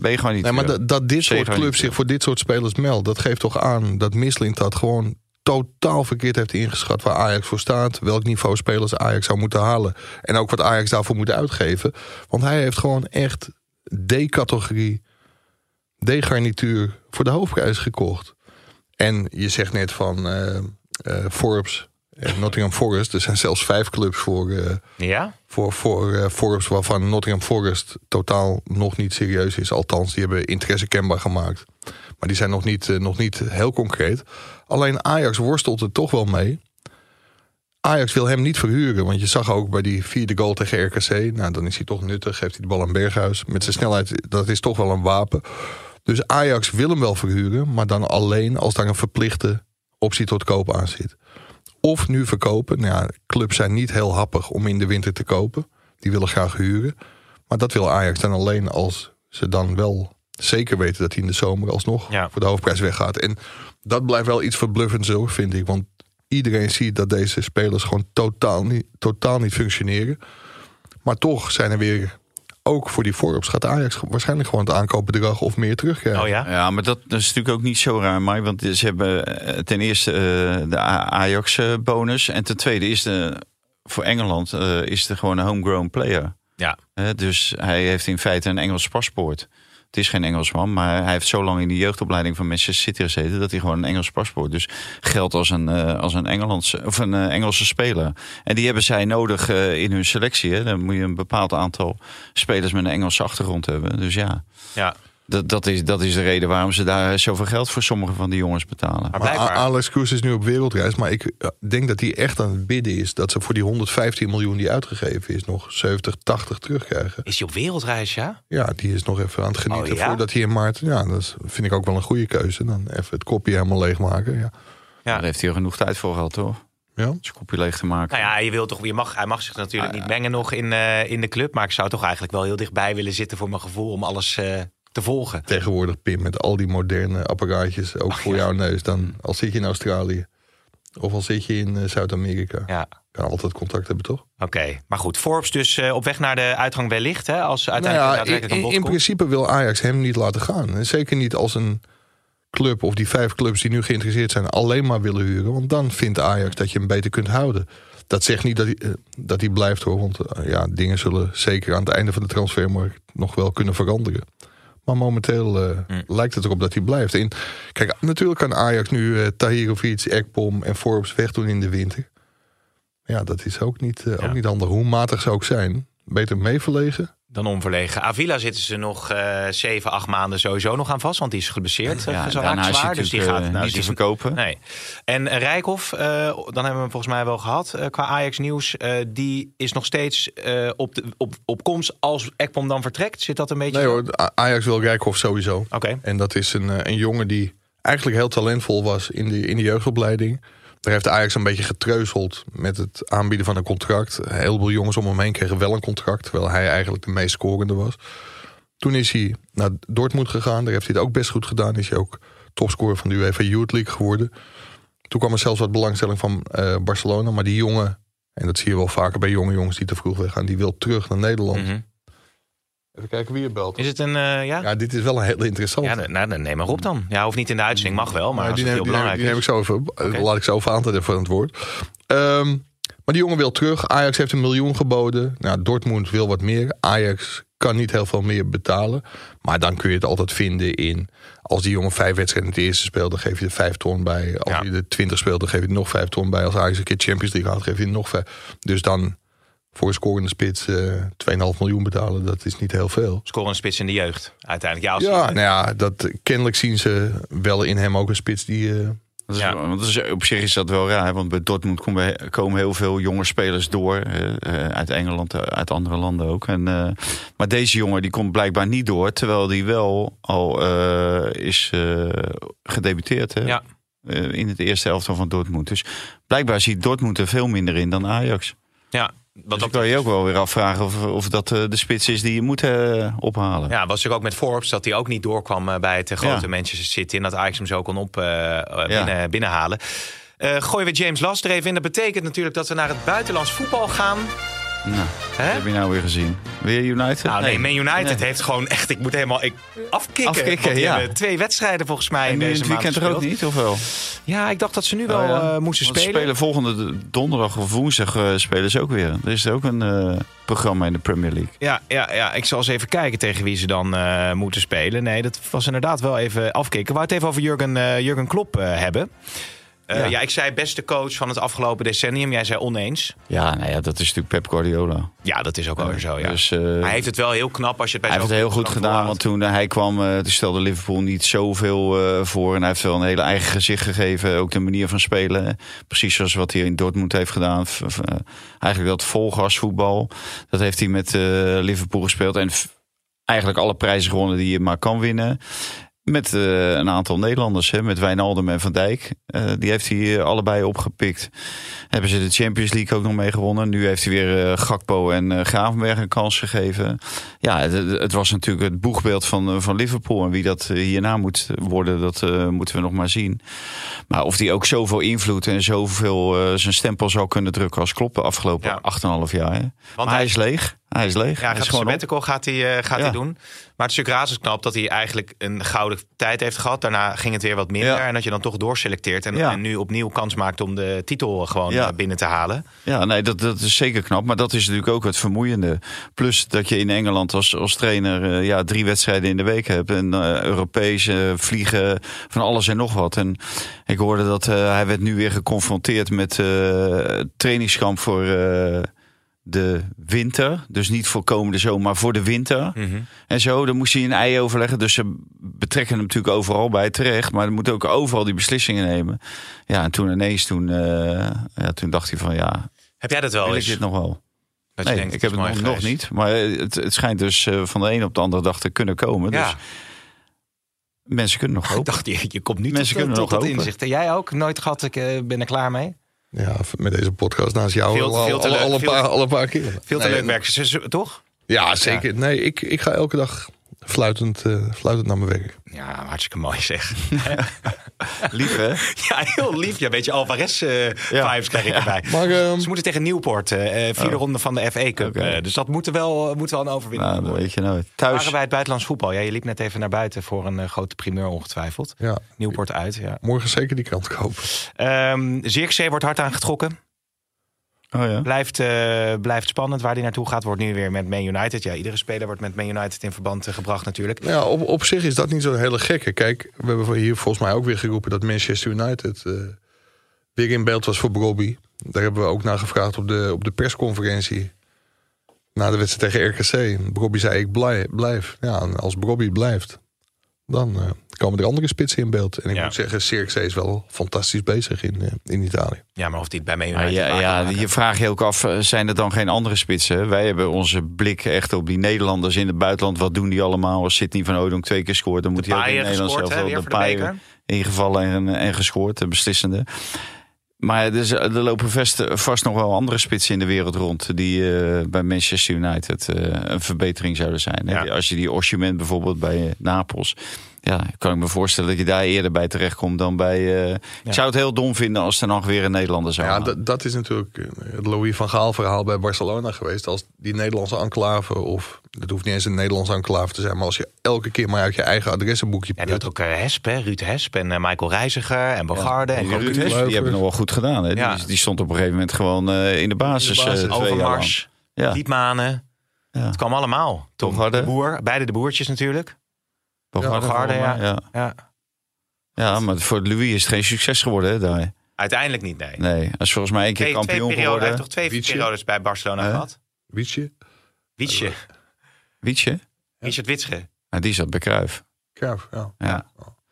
B gewoon niet. Nee, maar dat, dat dit soort clubs zich voor dit soort spelers meldt, dat geeft toch aan dat Mislint dat gewoon totaal verkeerd heeft ingeschat waar Ajax voor staat. Welk niveau spelers Ajax zou moeten halen. En ook wat Ajax daarvoor moet uitgeven. Want hij heeft gewoon echt D-categorie, D-garnituur voor de hoofdprijs gekocht. En je zegt net van eh, eh, Forbes Nottingham Forest. Er zijn zelfs vijf clubs voor, eh, Ja? voor, voor eh, Forbes, waarvan Nottingham Forest totaal nog niet serieus is. Althans, die hebben interesse kenbaar gemaakt. Maar die zijn nog niet, eh, nog niet heel concreet. Alleen Ajax worstelt er toch wel mee. Ajax wil hem niet verhuren. Want je zag ook bij die vierde goal tegen RKC. Nou, dan is hij toch nuttig. Geeft hij de bal aan Berghuis. Met zijn snelheid, dat is toch wel een wapen. Dus Ajax wil hem wel verhuren. Maar dan alleen als daar een verplichte optie tot koop aan zit. Of nu verkopen. Nou ja, clubs zijn niet heel happig om in de winter te kopen. Die willen graag huren. Maar dat wil Ajax dan alleen als ze dan wel zeker weten dat hij in de zomer alsnog Ja. voor de hoofdprijs weggaat. En dat blijft wel iets verbluffends hoor, vind ik. Want iedereen ziet dat deze spelers gewoon totaal niet, totaal niet functioneren. Maar toch zijn er weer, ook voor die Forbes, gaat Ajax waarschijnlijk gewoon het aankoopbedrag of meer terugkrijgen. Oh ja? Ja, maar dat, dat is natuurlijk ook niet zo raar, Mike. Want ze hebben eh, ten eerste eh, de Ajax-bonus. En ten tweede is de, voor Engeland eh, is het gewoon een homegrown player. Ja. Hè, dus hij heeft in feite een Engels paspoort. Het is geen Engelsman, maar hij heeft zo lang in de jeugdopleiding van Manchester City gezeten dat hij gewoon een Engels paspoort. Dus geldt als een, eh, als een, Engelandse, of een eh, Engelse speler. En die hebben zij nodig eh, in hun selectie. Hè. Dan moet je een bepaald aantal spelers met een Engelse achtergrond hebben. Dus ja, Ja. Dat, dat, is, dat is de reden waarom ze daar zoveel geld voor sommige van die jongens betalen. Maar blijkbaar. Alex Kroes is nu op wereldreis. Maar ik eh, denk dat hij echt aan het bidden is dat ze voor die 115 miljoen die uitgegeven is, nog 70, 80 terugkrijgen. Is hij op wereldreis, ja? Ja, die is nog even aan het genieten Oh, ja? voordat hij in maart. Ja, dat vind ik ook wel een goede keuze. Dan even het kopje helemaal leegmaken. Ja. Ja. Daar heeft hij er genoeg tijd voor gehad, toch? Ja. Zijn kopje leeg te maken. Nou ja, je wil toch, je mag, hij mag zich natuurlijk niet mengen nog in, eh, in de club. Maar ik zou toch eigenlijk wel heel dichtbij willen zitten voor mijn gevoel om alles eh, te volgen. Tegenwoordig, Pim, met al die moderne apparaatjes, ook voor jouw neus. Dan, al zit je in Australië of al zit je in eh, Zuid-Amerika. Ja. Kan altijd contact hebben, toch? Oké, maar goed. Forbes dus eh, op weg naar de uitgang wellicht. Hè, als Nou uiteindelijk ja, daadwerkelijk in, een in principe wil Ajax hem niet laten gaan. En zeker niet als een club of die vijf clubs die nu geïnteresseerd zijn alleen maar willen huren. Want dan vindt Ajax dat je hem beter kunt houden. Dat zegt niet dat hij, eh, dat hij blijft hoor. Want ja, dingen zullen zeker aan het einde van de transfermarkt nog wel kunnen veranderen. Maar momenteel eh, Hmm. lijkt het erop dat hij blijft. En kijk, natuurlijk kan Ajax nu eh Tahirovic, Ekpom en Forbes wegdoen in de winter. Ja, dat is ook niet, eh, Ja. ook niet handig. Hoe matig ze ook zijn. Beter meeverlegen. Dan onverlegen. Avila zitten ze nog eh zeven, acht maanden sowieso nog aan vast. Want die is geblesseerd. Ja, zo daarna is hij zwaar. Dus die gaat eh, nou, niet te verkopen. Nee. En eh, Rijkhoff, eh, dan hebben we hem volgens mij wel gehad eh, qua Ajax nieuws. eh, die is nog steeds eh, op, de, op, op komst als Ekpom dan vertrekt. Zit dat een beetje... Nee hoor, Ajax wil Rijkhoff sowieso. Oké. En dat is een, eh, een jongen die eigenlijk heel talentvol was in de, in de jeugdopleiding. Daar heeft Ajax een beetje getreuzeld met het aanbieden van een contract. Een heleboel jongens om hem heen kregen wel een contract. Terwijl hij eigenlijk de meest scorende was. Toen is hij naar Dortmund gegaan. Daar heeft hij het ook best goed gedaan. Is hij ook topscorer van de UEFA Youth League geworden. Toen kwam er zelfs wat belangstelling van eh, Barcelona. Maar die jongen, en dat zie je wel vaker bij jonge jongens die te vroeg weggaan. Die wil terug naar Nederland. Mhm. Even kijken wie je belt. Is het een, uh, ja? Ja, dit is wel een hele interessante. Ja, nou, dan neem maar op dan. Ja, hoeft niet in de uitzending, mag wel, maar Ja, die, neem, heel die, neem, belangrijk die neem ik zo over. Laat ik zo aan even aan het woord. Ehm, maar die jongen wil terug. Ajax heeft een miljoen geboden. Nou, Dortmund wil wat meer. Ajax kan niet heel veel meer betalen. Maar dan kun je het altijd vinden in... Als die jongen vijf wedstrijden in het eerste speelt... dan geef je er vijf ton bij. Als Ja. hij er twintig speelt, dan geef je er nog vijf ton bij. Als Ajax een keer Champions League haalt, geef je er nog vijf. Dus dan voor een scorende spits eh 2,5 miljoen betalen... dat is niet heel veel. Scoren een spits in de jeugd, uiteindelijk. Ja, als Ja, nou ja, dat, kennelijk zien ze wel in hem ook een spits die... eh, Dat is, Ja. want dat is, op zich is dat wel raar, want bij Dortmund komen, komen heel veel jonge spelers door. eh, eh, uit Engeland, uit andere landen ook. En, eh, maar deze jongen die komt blijkbaar niet door, terwijl die wel al eh, is gedebuteerd hè? Ja. Eh, in het eerste elftal van Dortmund. Dus blijkbaar ziet Dortmund er veel minder in dan Ajax. ja, wat Dus ik kan je ook wel weer afvragen of, of dat eh, de spits is die je moet eh, ophalen. Ja, was ik ook met Forbes dat hij ook niet doorkwam eh, bij het grote Ja. Manchester City. En dat Ajax hem zo kon op, binnen, binnenhalen. Eh gooien we James Last er even in. Dat betekent natuurlijk dat we naar het buitenlands voetbal gaan. Nou, Hè? heb je nou weer gezien? Weer United? Nou nee, Man United Nee. heeft gewoon echt... Ik moet helemaal ik, afkicken. Afkicken, want die ja. hebben twee wedstrijden volgens mij En in nu in deze het maand weekend er ook gespeeld. niet, of wel? Ja, ik dacht dat ze nu wel Oh ja. eh, moesten Want ze spelen. spelen volgende donderdag of woensdag eh, spelen ze ook weer. Er is ook een eh, programma in de Premier League. Ja, ja, ja, ik zal eens even kijken tegen wie ze dan eh, moeten spelen. Nee, dat was inderdaad wel even afkicken. We wou het even over Jurgen, eh, Jurgen Klopp eh, hebben. Eh, ja. Ja. ik zei beste coach van het afgelopen decennium. Jij zei oneens. Ja, nou ja, dat is natuurlijk Pep Guardiola. Ja, dat is ook wel zo, ja. Dus, eh, hij heeft het wel heel knap als je het bij hij heeft het heel goed gedaan, want toen eh, hij kwam, toen stelde Liverpool niet zoveel voor. En hij heeft wel een hele eigen gezicht gegeven. Ook de manier van spelen. Precies zoals wat hij in Dortmund heeft gedaan. Eigenlijk dat volgasvoetbal. Dat heeft hij met Liverpool gespeeld. En eigenlijk alle prijzen gewonnen die je maar kan winnen. Met eh, een aantal Nederlanders, hè, met Wijnaldum en Van Dijk. Eh, die heeft hij eh, allebei opgepikt. Hebben ze de Champions League ook nog mee gewonnen. Nu heeft hij weer Gakpo en Gravenberg een kans gegeven. Ja, het, het was natuurlijk het boegbeeld van, van Liverpool. En wie dat hierna moet worden, dat moeten we nog maar zien. Maar of hij ook zoveel invloed en zoveel zijn stempel zou kunnen drukken als Klopp de afgelopen Ja. 8,5 jaar. Hè? Maar hij hij- is leeg. Hij is leeg. Ja, hij gaat is gewoon op. sabbatical gaat hij, eh, gaat Ja. hij doen. Maar het is natuurlijk razendknap dat hij eigenlijk een gouden tijd heeft gehad. Daarna ging het weer wat minder. Ja. En dat je dan toch doorselecteert. En, en nu opnieuw kans maakt om de titel gewoon binnen te halen. Ja, nee, dat, dat is zeker knap. Maar dat is natuurlijk ook het vermoeiende. Plus dat je in Engeland als, als trainer eh, ja, drie wedstrijden in de week hebt. En eh Europees vliegen, van alles en nog wat. En ik hoorde dat hij werd nu weer geconfronteerd met trainingskamp voor de winter. Dus niet voor komende zomer, maar voor de winter. En zo, dan moest hij een ei overleggen. Dus ze betrekken hem natuurlijk overal bij terecht. Maar hij moet ook overal die beslissingen nemen. Ja, en toen ineens, toen, eh, ja, toen dacht hij van ja, Heb jij dat wel wil ik eens? dit nog wel? Dat je Nee, denkt, ik heb het nog, niet. Maar het, het schijnt dus eh, van de een op de andere dag te kunnen komen. Ja. Dus mensen kunnen nog <laughs> Ik hopen. dacht, je, je komt niet Mensen tot, kunnen tot nog dat hopen. inzicht. En jij ook? Nooit gehad, ik eh, ben er klaar mee? Ja, met deze podcast naast jou Veel- al, veel al, leuk, al een veel- paar, al een paar keer. Veel te Nee, leuk werk, ze- toch? Ja, zeker. Nee, ik, ik ga elke dag fluitend, eh, fluitend naar mijn werk. Ja, hartstikke mooi zeg. <laughs> Lief hè? <laughs> ja, heel lief. Ja, een beetje Alvarez-vibes krijg ik erbij. Maar ehm, Ze moeten tegen Nieuwpoort, eh vierde ronde van de FA Cup. Dus dat moet wel, moet wel een overwinning Nou, worden. weet je nooit. Thuis. Waren bij het buitenlands voetbal. Ja, je liep net even naar buiten voor een grote primeur ongetwijfeld. ja, Nieuwpoort uit, ja. morgen zeker die krant kopen. Ehm Zirkzee wordt hard aangetrokken. Oh ja. Blijft, eh, blijft spannend waar hij naartoe gaat. Wordt nu weer met Man United. Ja, iedere speler wordt met Man United in verband eh, gebracht natuurlijk. Ja, op, op zich is dat niet zo'n hele gekke. Kijk, we hebben hier volgens mij ook weer geroepen dat Manchester United eh, weer in beeld was voor Bobby. Daar hebben we ook naar gevraagd op de, op de persconferentie. Na de wedstrijd tegen RKC. Bobby zei: Ik blijf. blijf. Ja, als Bobby blijft, dan eh, komen er andere spitsen in beeld. En ik Ja. moet zeggen, Cirkzee is wel fantastisch bezig in, eh, in Italië. Ja, maar of die het bij United ja, ja, maken. je vraagt je ook af, eh, zijn er dan geen andere spitsen? Wij hebben onze blik echt op die Nederlanders in het buitenland. Wat doen die allemaal? Als Sidney van Oudonk twee keer scoort, dan moet hij ook in Nederland gescoord, zelf wel de beker. ingevallen en, en gescoord, de beslissende. Maar dus, er lopen vast, vast nog wel andere spitsen in de wereld rond... die eh, bij Manchester United eh, een verbetering zouden zijn. Ja. Als je die Osimhen bijvoorbeeld bij eh, Napels... ja, kan ik me voorstellen dat je daar eerder bij terechtkomt dan bij. eh, Ik zou het heel dom vinden als er nog weer een Nederlander zou Ja, dat, dat is natuurlijk eh, het Louis van Gaal verhaal bij Barcelona geweest. Als die Nederlandse enclave, of het hoeft niet eens een Nederlandse enclave te zijn, maar als je elke keer maar uit je eigen adressenboekje Ja, die had ook eh, Hesp, hè, Ruud Hesp en Michael Reiziger en Bogarde en Die Ruud. Hesp, die hebben nog wel goed gedaan. Hè? Ja. Die, die stond op een gegeven moment gewoon eh, in de basis. In de basis. eh. Overmars, Ja. Diepmanen. Ja. Het kwam allemaal. Tom Bogarde. de Boer, beide de boertjes natuurlijk. Bogarde, ja. ja. Ja. Ja, maar voor Louis is het geen succes geworden hè, daar. Uiteindelijk niet, nee. Nee, is volgens mij één keer Twee, twee kampioen perioden, hij geworden. heeft toch twee Wietje. periodes bij Barcelona gehad? Wietje, Wietje, Wietje? Richard Witsche. Nou, die zat bij Cruijff. Cruijff, ja. Ja.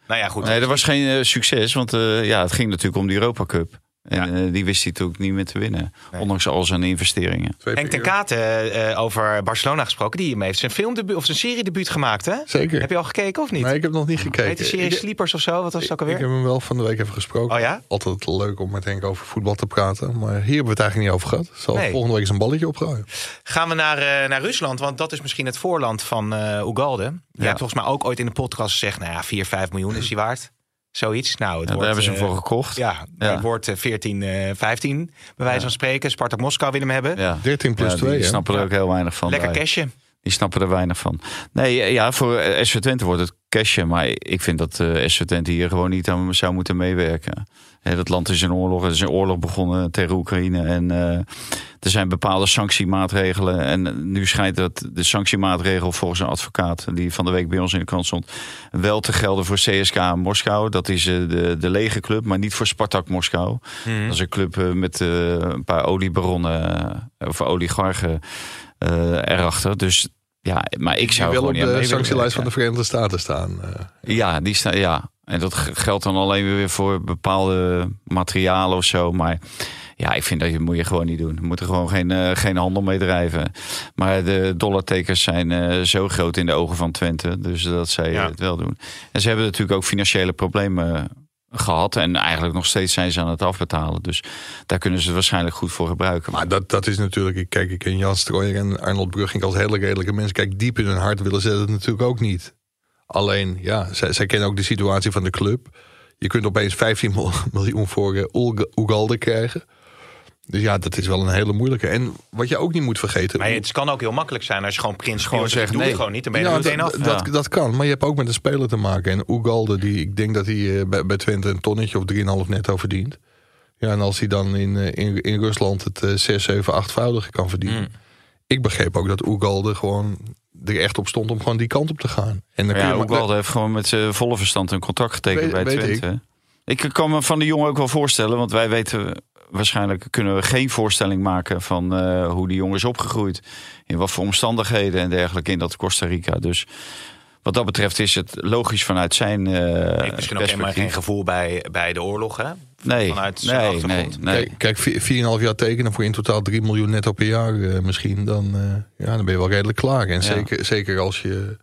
Nou ja, goed. Nee, dat was geen eh, succes, want eh, ja, het ging natuurlijk om de Europa Cup. En eh, die wist hij natuurlijk niet meer te winnen. Nee. Ondanks al zijn investeringen. Henk ten. Kate eh, over Barcelona gesproken. Die heeft zijn filmdebuut of zijn seriedebuut gemaakt, hè? Zeker. Heb je al gekeken of niet? Nee, ik heb nog niet gekeken. Heet de serie Ik- Sleepers of zo? Wat was het ook Ik alweer? heb hem wel van de week even gesproken. Oh ja? Altijd leuk om met Henk over voetbal te praten. Maar hier hebben we het eigenlijk niet over gehad. Zal Nee. volgende week eens een balletje opgooien. Gaan we naar, eh, naar Rusland, want dat is misschien het voorland van eh Ugalde. Je Ja. hebt volgens mij ook ooit in de podcast gezegd, nou ja, 4, 5 miljoen is hij waard. Zoiets. Nou, het Ja, daar hebben ze hem eh, voor gekocht. Ja, Ja. het wordt eh, 14, eh 15, bij wijze van spreken. Spartak Moskou wil hem hebben. Ja. 13 plus Ja, 2, Die hè? snappen er ook heel weinig van. Lekker cashje. Die snappen er weinig van. Nee, eh, ja, voor eh, SV Twente wordt het cashen. Maar ik vind dat eh SV Twente hier gewoon niet aan zou moeten meewerken. Dat land is in oorlog. Er is een oorlog begonnen tegen Oekraïne. En eh, er zijn bepaalde sanctiemaatregelen. En nu schijnt dat de sanctiemaatregel volgens een advocaat... die van de week bij ons in de krant stond... wel te gelden voor CSKA Moskou. Dat is eh, de, de lege club, maar niet voor Spartak Moskou. Mhm. Dat is een club eh, met eh, een paar oliebaronnen... eh, of oligarchen eh, erachter. Dus ja, maar ik zou wel gewoon op niet aan de sanctielijst van de. Verenigde Staten staan. eh. Ja, die staan. Ja, en dat geldt dan alleen weer voor bepaalde materialen of zo. Maar ja, ik vind dat je moet je gewoon niet doen. Je moet er gewoon geen, eh, geen handel mee drijven. Maar de dollartekens zijn eh, zo groot in de ogen van Twente, dus dat zij Ja. het wel doen. En ze hebben natuurlijk ook financiële problemen gehad en eigenlijk nog steeds zijn ze aan het afbetalen. Dus daar kunnen ze het waarschijnlijk goed voor gebruiken. Maar dat, dat is natuurlijk, kijk, ik ken Jan Strooijer en Arnold Brugging als hele redelijke mensen. Kijk, diep in hun hart willen ze dat natuurlijk ook niet. Alleen, ja, zij, zij kennen ook de situatie van de club. Je kunt opeens 15 mil- miljoen voor eh, Ugalde krijgen. Dus ja, dat is wel een hele moeilijke. En wat je ook niet moet vergeten. Maar het kan ook heel makkelijk zijn als je gewoon prins Gewoon zegt doe nee. het gewoon niet, dan ben je ja, er meteen dat, af. dat, Ja. dat kan, maar je hebt ook met een speler te maken. En Ugalde, die, ik denk dat hij eh, bij, bij Twente een tonnetje of 3,5 netto verdient. Ja, en als hij dan in, eh, in, in Rusland het eh 6, 7, 8voudige kan verdienen. Mm. Ik begreep ook dat Ugalde gewoon er echt op stond om gewoon die kant op te gaan. En dan kun Ja, maar- Oegalde heeft gewoon met zijn volle verstand een contract getekend Weet- bij Twente. Ik. kan me van de jongen ook wel voorstellen, want wij weten waarschijnlijk kunnen we geen voorstelling maken van eh, hoe die jongen is opgegroeid. In wat voor omstandigheden en dergelijke in dat Costa Rica. Dus wat dat betreft is het logisch vanuit zijn eh Heeft misschien ook helemaal geen gevoel bij, bij de oorlog, hè? Nee, vanuit zijn nee, nee, achtergrond. nee. Kijk, kijk vier- 4,5 jaar tekenen voor in totaal 3 miljoen netto per jaar eh, misschien. Dan, eh, ja, dan ben je wel redelijk klaar. En zeker, zeker als je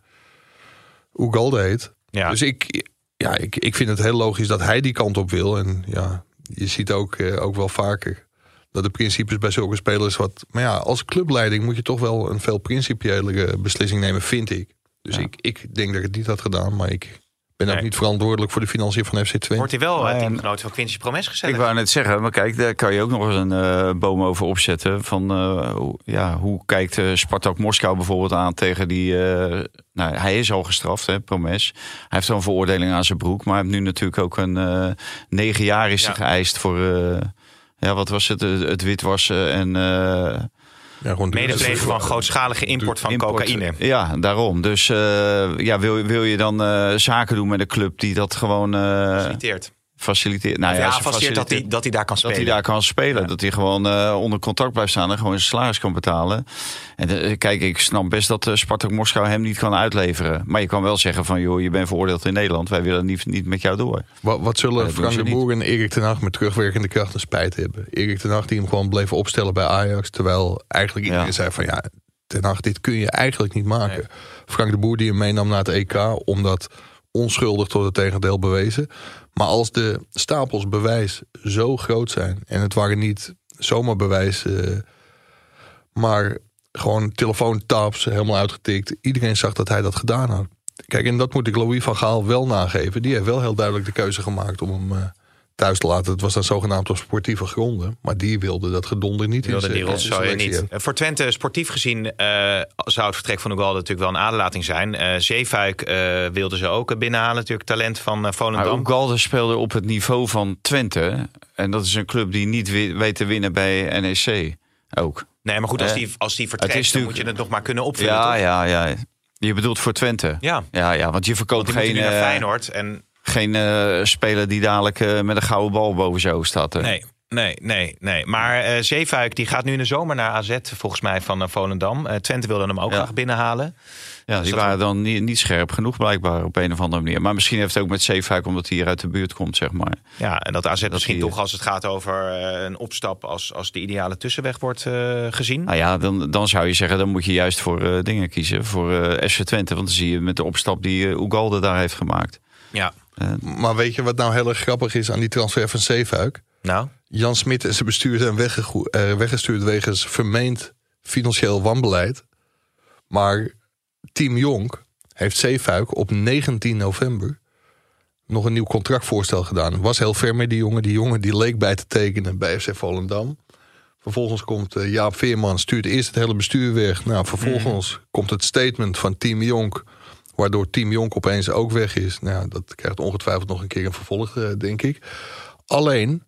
Ugalde heet. Ja. Dus ik, ja, ik, ik vind het heel logisch dat hij die kant op wil. En ja, je ziet ook, eh, ook wel vaker dat de principes bij zulke spelers wat... Maar ja, als clubleiding moet je toch wel een veel principiëlere beslissing nemen, vind ik. Dus Ja. ik, ik denk dat ik het niet had gedaan, maar ik ben ook Nee. niet verantwoordelijk voor de financiën van FC Twente. Wordt hij wel uh, eh, teamgenoot van Quincy Promes gezet? Ik wou net zeggen, maar kijk, daar kan je ook nog eens een eh, boom over opzetten. Van eh, hoe, ja, hoe kijkt eh, Spartak Moskou bijvoorbeeld aan tegen die. Eh, nou, hij is al gestraft, hè, Promes. Hij heeft al een veroordeling aan zijn broek. Maar hij heeft nu natuurlijk ook een eh, negen jaar is Ja. geëist voor. eh, ja, wat was het? Het, het witwassen en. eh, Ja, Medeplegen van grootschalige import van import. cocaïne. Ja, daarom. Dus eh, ja, wil, wil je dan eh, zaken doen met een club die dat gewoon eh, Faciliteert. Faciliteert? Nou ja, faciliteert dat hij, dat hij daar kan dat spelen. hij daar kan spelen. Ja. Dat hij gewoon eh, onder contract blijft staan en gewoon zijn salaris kan betalen. En eh, kijk, ik snap best dat eh, Spartak Moskou hem niet kan uitleveren. Maar je kan wel zeggen van, joh, je bent veroordeeld in Nederland. Wij willen niet, niet met jou door. Wat, wat zullen dat Frank de. Boer en Erik ten Hag met terugwerkende kracht een spijt hebben? Erik ten Hag die hem gewoon bleef opstellen bij Ajax. Terwijl eigenlijk iedereen Ja. zei van ja, ten Hag, dit kun je eigenlijk niet maken. Nee. Frank de Boer die hem meenam naar het EK. Omdat onschuldig tot het tegendeel bewezen. Maar als de stapels bewijs zo groot zijn. En het waren niet zomaar bewijs. eh, maar gewoon telefoontaps helemaal uitgetikt. Iedereen zag dat hij dat gedaan had. kijk, en dat moet ik Louis van Gaal wel nageven. Die heeft wel heel duidelijk de keuze gemaakt om hem... Thuis te laten. Het was dan zogenaamd op sportieve gronden. Maar die wilde dat gedonder niet. Wilde die rotzooi niet. Voor Twente, sportief gezien, uh, zou het vertrek van Ugalde natuurlijk wel een aderlating zijn. Uh, Zeefuik uh, wilde ze ook binnenhalen. Natuurlijk talent van uh, Volendam. Ugalde speelde op het niveau van Twente. En dat is een club die niet weet te winnen bij NEC ook. Nee, maar goed, als die, als die vertrekt, dan moet je het nog maar kunnen opvullen. Ja, toch? ja, ja. Je bedoelt voor Twente? Ja. Ja, ja want je verkoopt want geen... naar Feyenoord en geen uh, speler die dadelijk uh, met een gouden bal boven zo staat. Hè? Nee, nee, nee, nee. Maar uh, Zeefuik die gaat nu in de zomer naar AZ volgens mij van Volendam. Twente wilde hem ook ja. graag binnenhalen. Ja, die waren dan niet, niet, scherp genoeg blijkbaar op een of andere manier. Maar misschien heeft het ook met Zeefuik omdat hij hier uit de buurt komt, zeg maar. Ja, en dat AZ dat misschien toch als het gaat over een opstap als, als de ideale tussenweg wordt gezien. Nou ja, dan, dan zou je zeggen, dan moet je juist voor dingen kiezen. Voor FC Twente, want dan zie je met de opstap die Ugalde daar heeft gemaakt. Ja. Maar weet je wat nou heel erg grappig is aan die transfer van Zeefuik? Nou? Jan Smit en zijn bestuur zijn uh, weggestuurd wegens vermeend financieel wanbeleid. Maar Team Jonk heeft Zeefuik op 19 november nog een nieuw contractvoorstel gedaan. Was heel ver met die jongen. Die jongen die leek bij te tekenen bij FC Volendam. Vervolgens komt uh, Jaap Veerman, stuurt eerst het hele bestuur weg. Nou, vervolgens mm. komt het statement van Team Jonk Waardoor Team Jonk opeens ook weg is. Nou, dat krijgt ongetwijfeld nog een keer een vervolg, uh, denk ik. Alleen,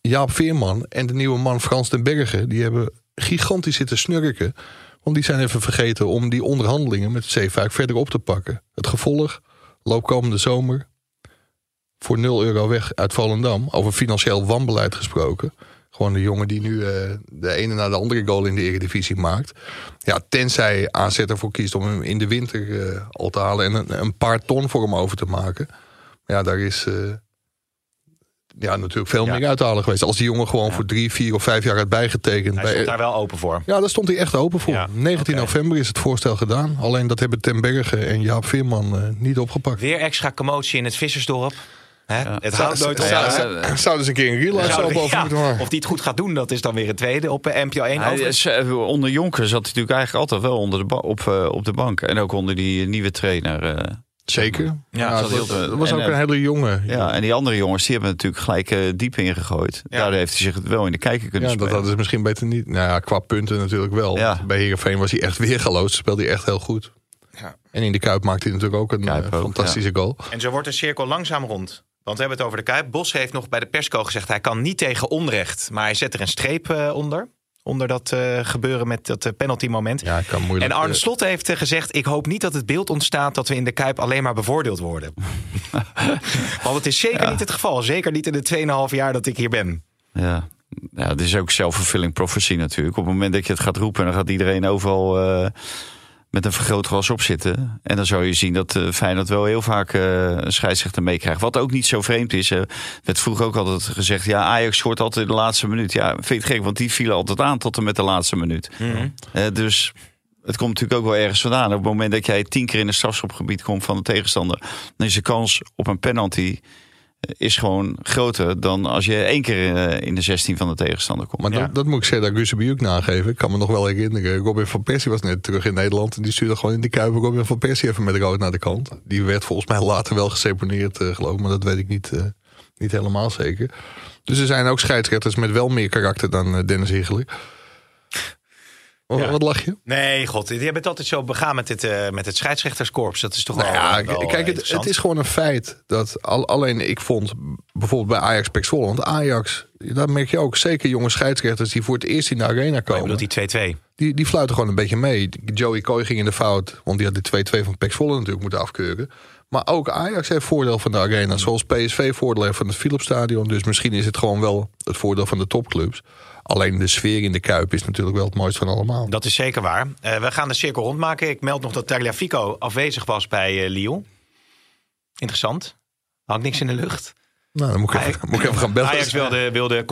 Jaap Veerman en de nieuwe man Frans den Bergen... die hebben gigantisch zitten snurken. Want die zijn even vergeten om die onderhandelingen met Zeefuik verder op te pakken. Het gevolg, loop komende zomer voor 0 euro weg uit Volendam. Over financieel wanbeleid gesproken. Gewoon de jongen die nu uh, de ene na de andere goal in de Eredivisie maakt. Ja, tenzij AZ ervoor kiest om hem in de winter uh, al te halen... en een, een, paar ton voor hem over te maken. Ja, daar is... Uh, ja, natuurlijk veel meer uit te halen geweest. Als die jongen gewoon ja. voor drie, vier of vijf jaar had bijgetekend. Hij stond daar wel open voor. Ja, daar stond hij echt open voor. Ja. 19 okay. november is het voorstel gedaan. Alleen dat hebben Ten Bergen en Jaap Veerman niet opgepakt. Weer extra commotie in het Vissersdorp. Hè? Ja. Het houdt nooit op. Ja, Zouden ze een keer een real over ja, moeten? Of die het goed gaat doen, dat is dan weer een tweede op uh, NPO 1. Hij is, uh, onder Jonker zat hij natuurlijk eigenlijk altijd wel onder de op, uh, op de bank. En ook onder die nieuwe trainer. Zeker. Ja, dat dat, heel- dat was en, ook eh, een hele jonge. Ja, en die andere jongens die hebben natuurlijk gelijk eh, diep ingegooid. Ja. Daardoor heeft hij zich wel in de kijker kunnen Ja, dat spelen. hadden ze misschien beter niet. Nou ja, qua punten natuurlijk wel. Ja. Bij Heerenveen was hij echt weergeloos. Speelde hij echt heel goed. Ja. En in de Kuip maakte hij natuurlijk ook een Kuip eh, fantastische goal. En zo wordt de cirkel langzaam rond. Want we hebben het over de Kuip. Bos heeft nog bij de persco gezegd... hij kan niet tegen onrecht. Maar hij zet er een streep eh, onder. Onder dat eh, gebeuren met dat penalty moment. Ja, kan moeilijk. En Arne eh, Slot heeft eh, gezegd... ik hoop niet dat het beeld ontstaat dat we in de Kuip alleen maar bevoordeeld worden. <laughs> Want het is zeker niet het geval. Zeker niet in de 2,5 jaar dat ik hier ben. Ja. ja, het is ook self-fulfilling prophecy natuurlijk. Op het moment dat je het gaat roepen, dan gaat iedereen overal eh, met een vergrootglas op zitten. En dan zou je zien dat eh Feyenoord wel heel vaak eh, een scheidsrechter meekrijgt. Wat ook niet zo vreemd is. Er werd vroeger ook altijd gezegd, ja, Ajax scoort altijd in de laatste minuut. Ja, vind je het gek, want die vielen altijd aan tot en met de laatste minuut. Eh, dus het komt natuurlijk ook wel ergens vandaan. Op het moment dat jij tien keer in het strafschopgebied komt van de tegenstander, dan is de kans op een penalty is gewoon groter dan als je één keer eh, in de 16 van de tegenstander komt. Maar Ja. dat, dat moet ik Serdar Gusebi ook nageven. Ik kan me nog wel herinneren. Robin van Persie was net terug in Nederland. En die stuurde gewoon in de Kuip Robin van Persie even met rood naar de kant. Die werd volgens mij later wel geseponeerd, eh, geloof ik. Maar dat weet ik niet, eh, niet helemaal zeker. Dus er zijn ook scheidsrechters met wel meer karakter dan eh, Dennis Higgeler. Wat, Ja. wat lach je? Nee, god. Je bent altijd zo begaan met, dit, eh, met het scheidsrechterskorps. Dat is toch Nou wel, ja, wel, kijk, eh, het, het is gewoon een feit dat al, alleen ik vond bijvoorbeeld bij Ajax Pek Zwolle, want Ajax, daar merk je ook zeker jonge scheidsrechters die voor het eerst in de arena komen. bedoel die 2-2. Die, die fluiten gewoon een beetje mee. Joey Coy ging in de fout, want die had de 2-2 van Pek Zwolle natuurlijk moeten afkeuren. Maar ook Ajax heeft voordeel van de arena, zoals PSV voordeel heeft van het Philipsstadion. Dus misschien is het gewoon wel het voordeel van de topclubs. Alleen de sfeer in de Kuip is natuurlijk wel het mooiste van allemaal. Dat is zeker waar. Eh, we gaan de cirkel rondmaken. Ik meld nog dat Tagliafico afwezig was bij eh, Lyon. Interessant. Hangt niks in de lucht. Nou, dan moet ik even, moet ik even gaan bellen. Ajax wilde, wilde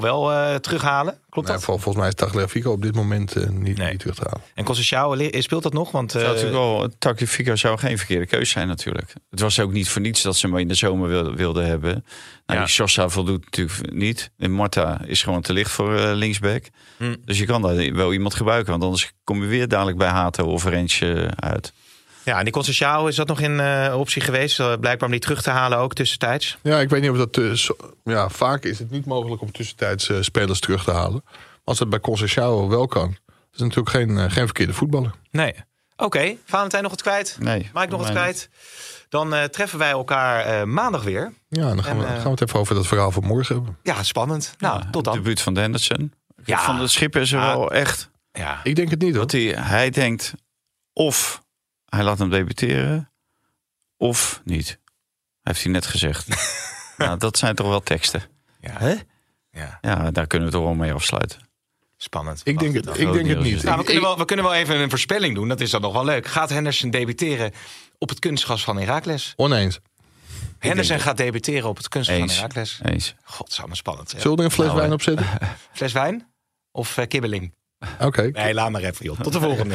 wel eh, terughalen. Klopt Nee, dat? vol- volgens mij is Tagliafico op dit moment eh, niet, Nee. niet terug te halen. En Conceição, li- speelt dat nog? Want, zou eh, natuurlijk wel, Tagliafico zou geen verkeerde keuze zijn natuurlijk. Het was ook niet voor niets dat ze hem in de zomer wilden, wilden hebben. Nou, Ja. Sosa voldoet natuurlijk niet. En Marta is gewoon te licht voor eh, linksback. Hm. Dus je kan daar wel iemand gebruiken. Want anders kom je weer dadelijk bij Hato of Rens eh, uit. Ja, en die Conceição is dat nog in uh, optie geweest? Blijkbaar om die terug te halen ook tussentijds? Ja, ik weet niet of dat... Uh, ja, vaak is het niet mogelijk om tussentijds spelers terug te halen. Als het bij Conceição wel kan. Dat is natuurlijk geen, geen verkeerde voetballer. Nee. Oké, okay. Valentijn nog wat kwijt? Nee. Mike nog wat kwijt? Dan treffen wij elkaar maandag weer. Ja, dan gaan, we, gaan we het even over dat verhaal van morgen hebben. Ja, spannend. Nou, tot dan. De buurt van Henderson. Ja. Van de schip is er wel echt... Ja. Ik denk het niet hoor. Dat hij, hij denkt of hij laat hem debuteren of niet. Heeft hij net gezegd. <laughs> nou, dat zijn toch wel teksten. Ja. Hè? Ja. ja, daar kunnen we toch wel mee afsluiten. Spannend. Ik denk het, ik denk het niet. Nou, we, kunnen wel, we kunnen wel even een voorspelling doen. Dat is dan nog wel leuk. Gaat Henderson debuteren op het kunstgas van Herakles? Oneens. Henderson gaat debuteren op het kunstgas van Herakles. Eens. Godzame spannend. Zullen we er een fles nou, wijn op zetten? <laughs> fles wijn? Of uh, kibbeling? Oké. Nee, laat maar even, joh. Tot de <laughs> volgende.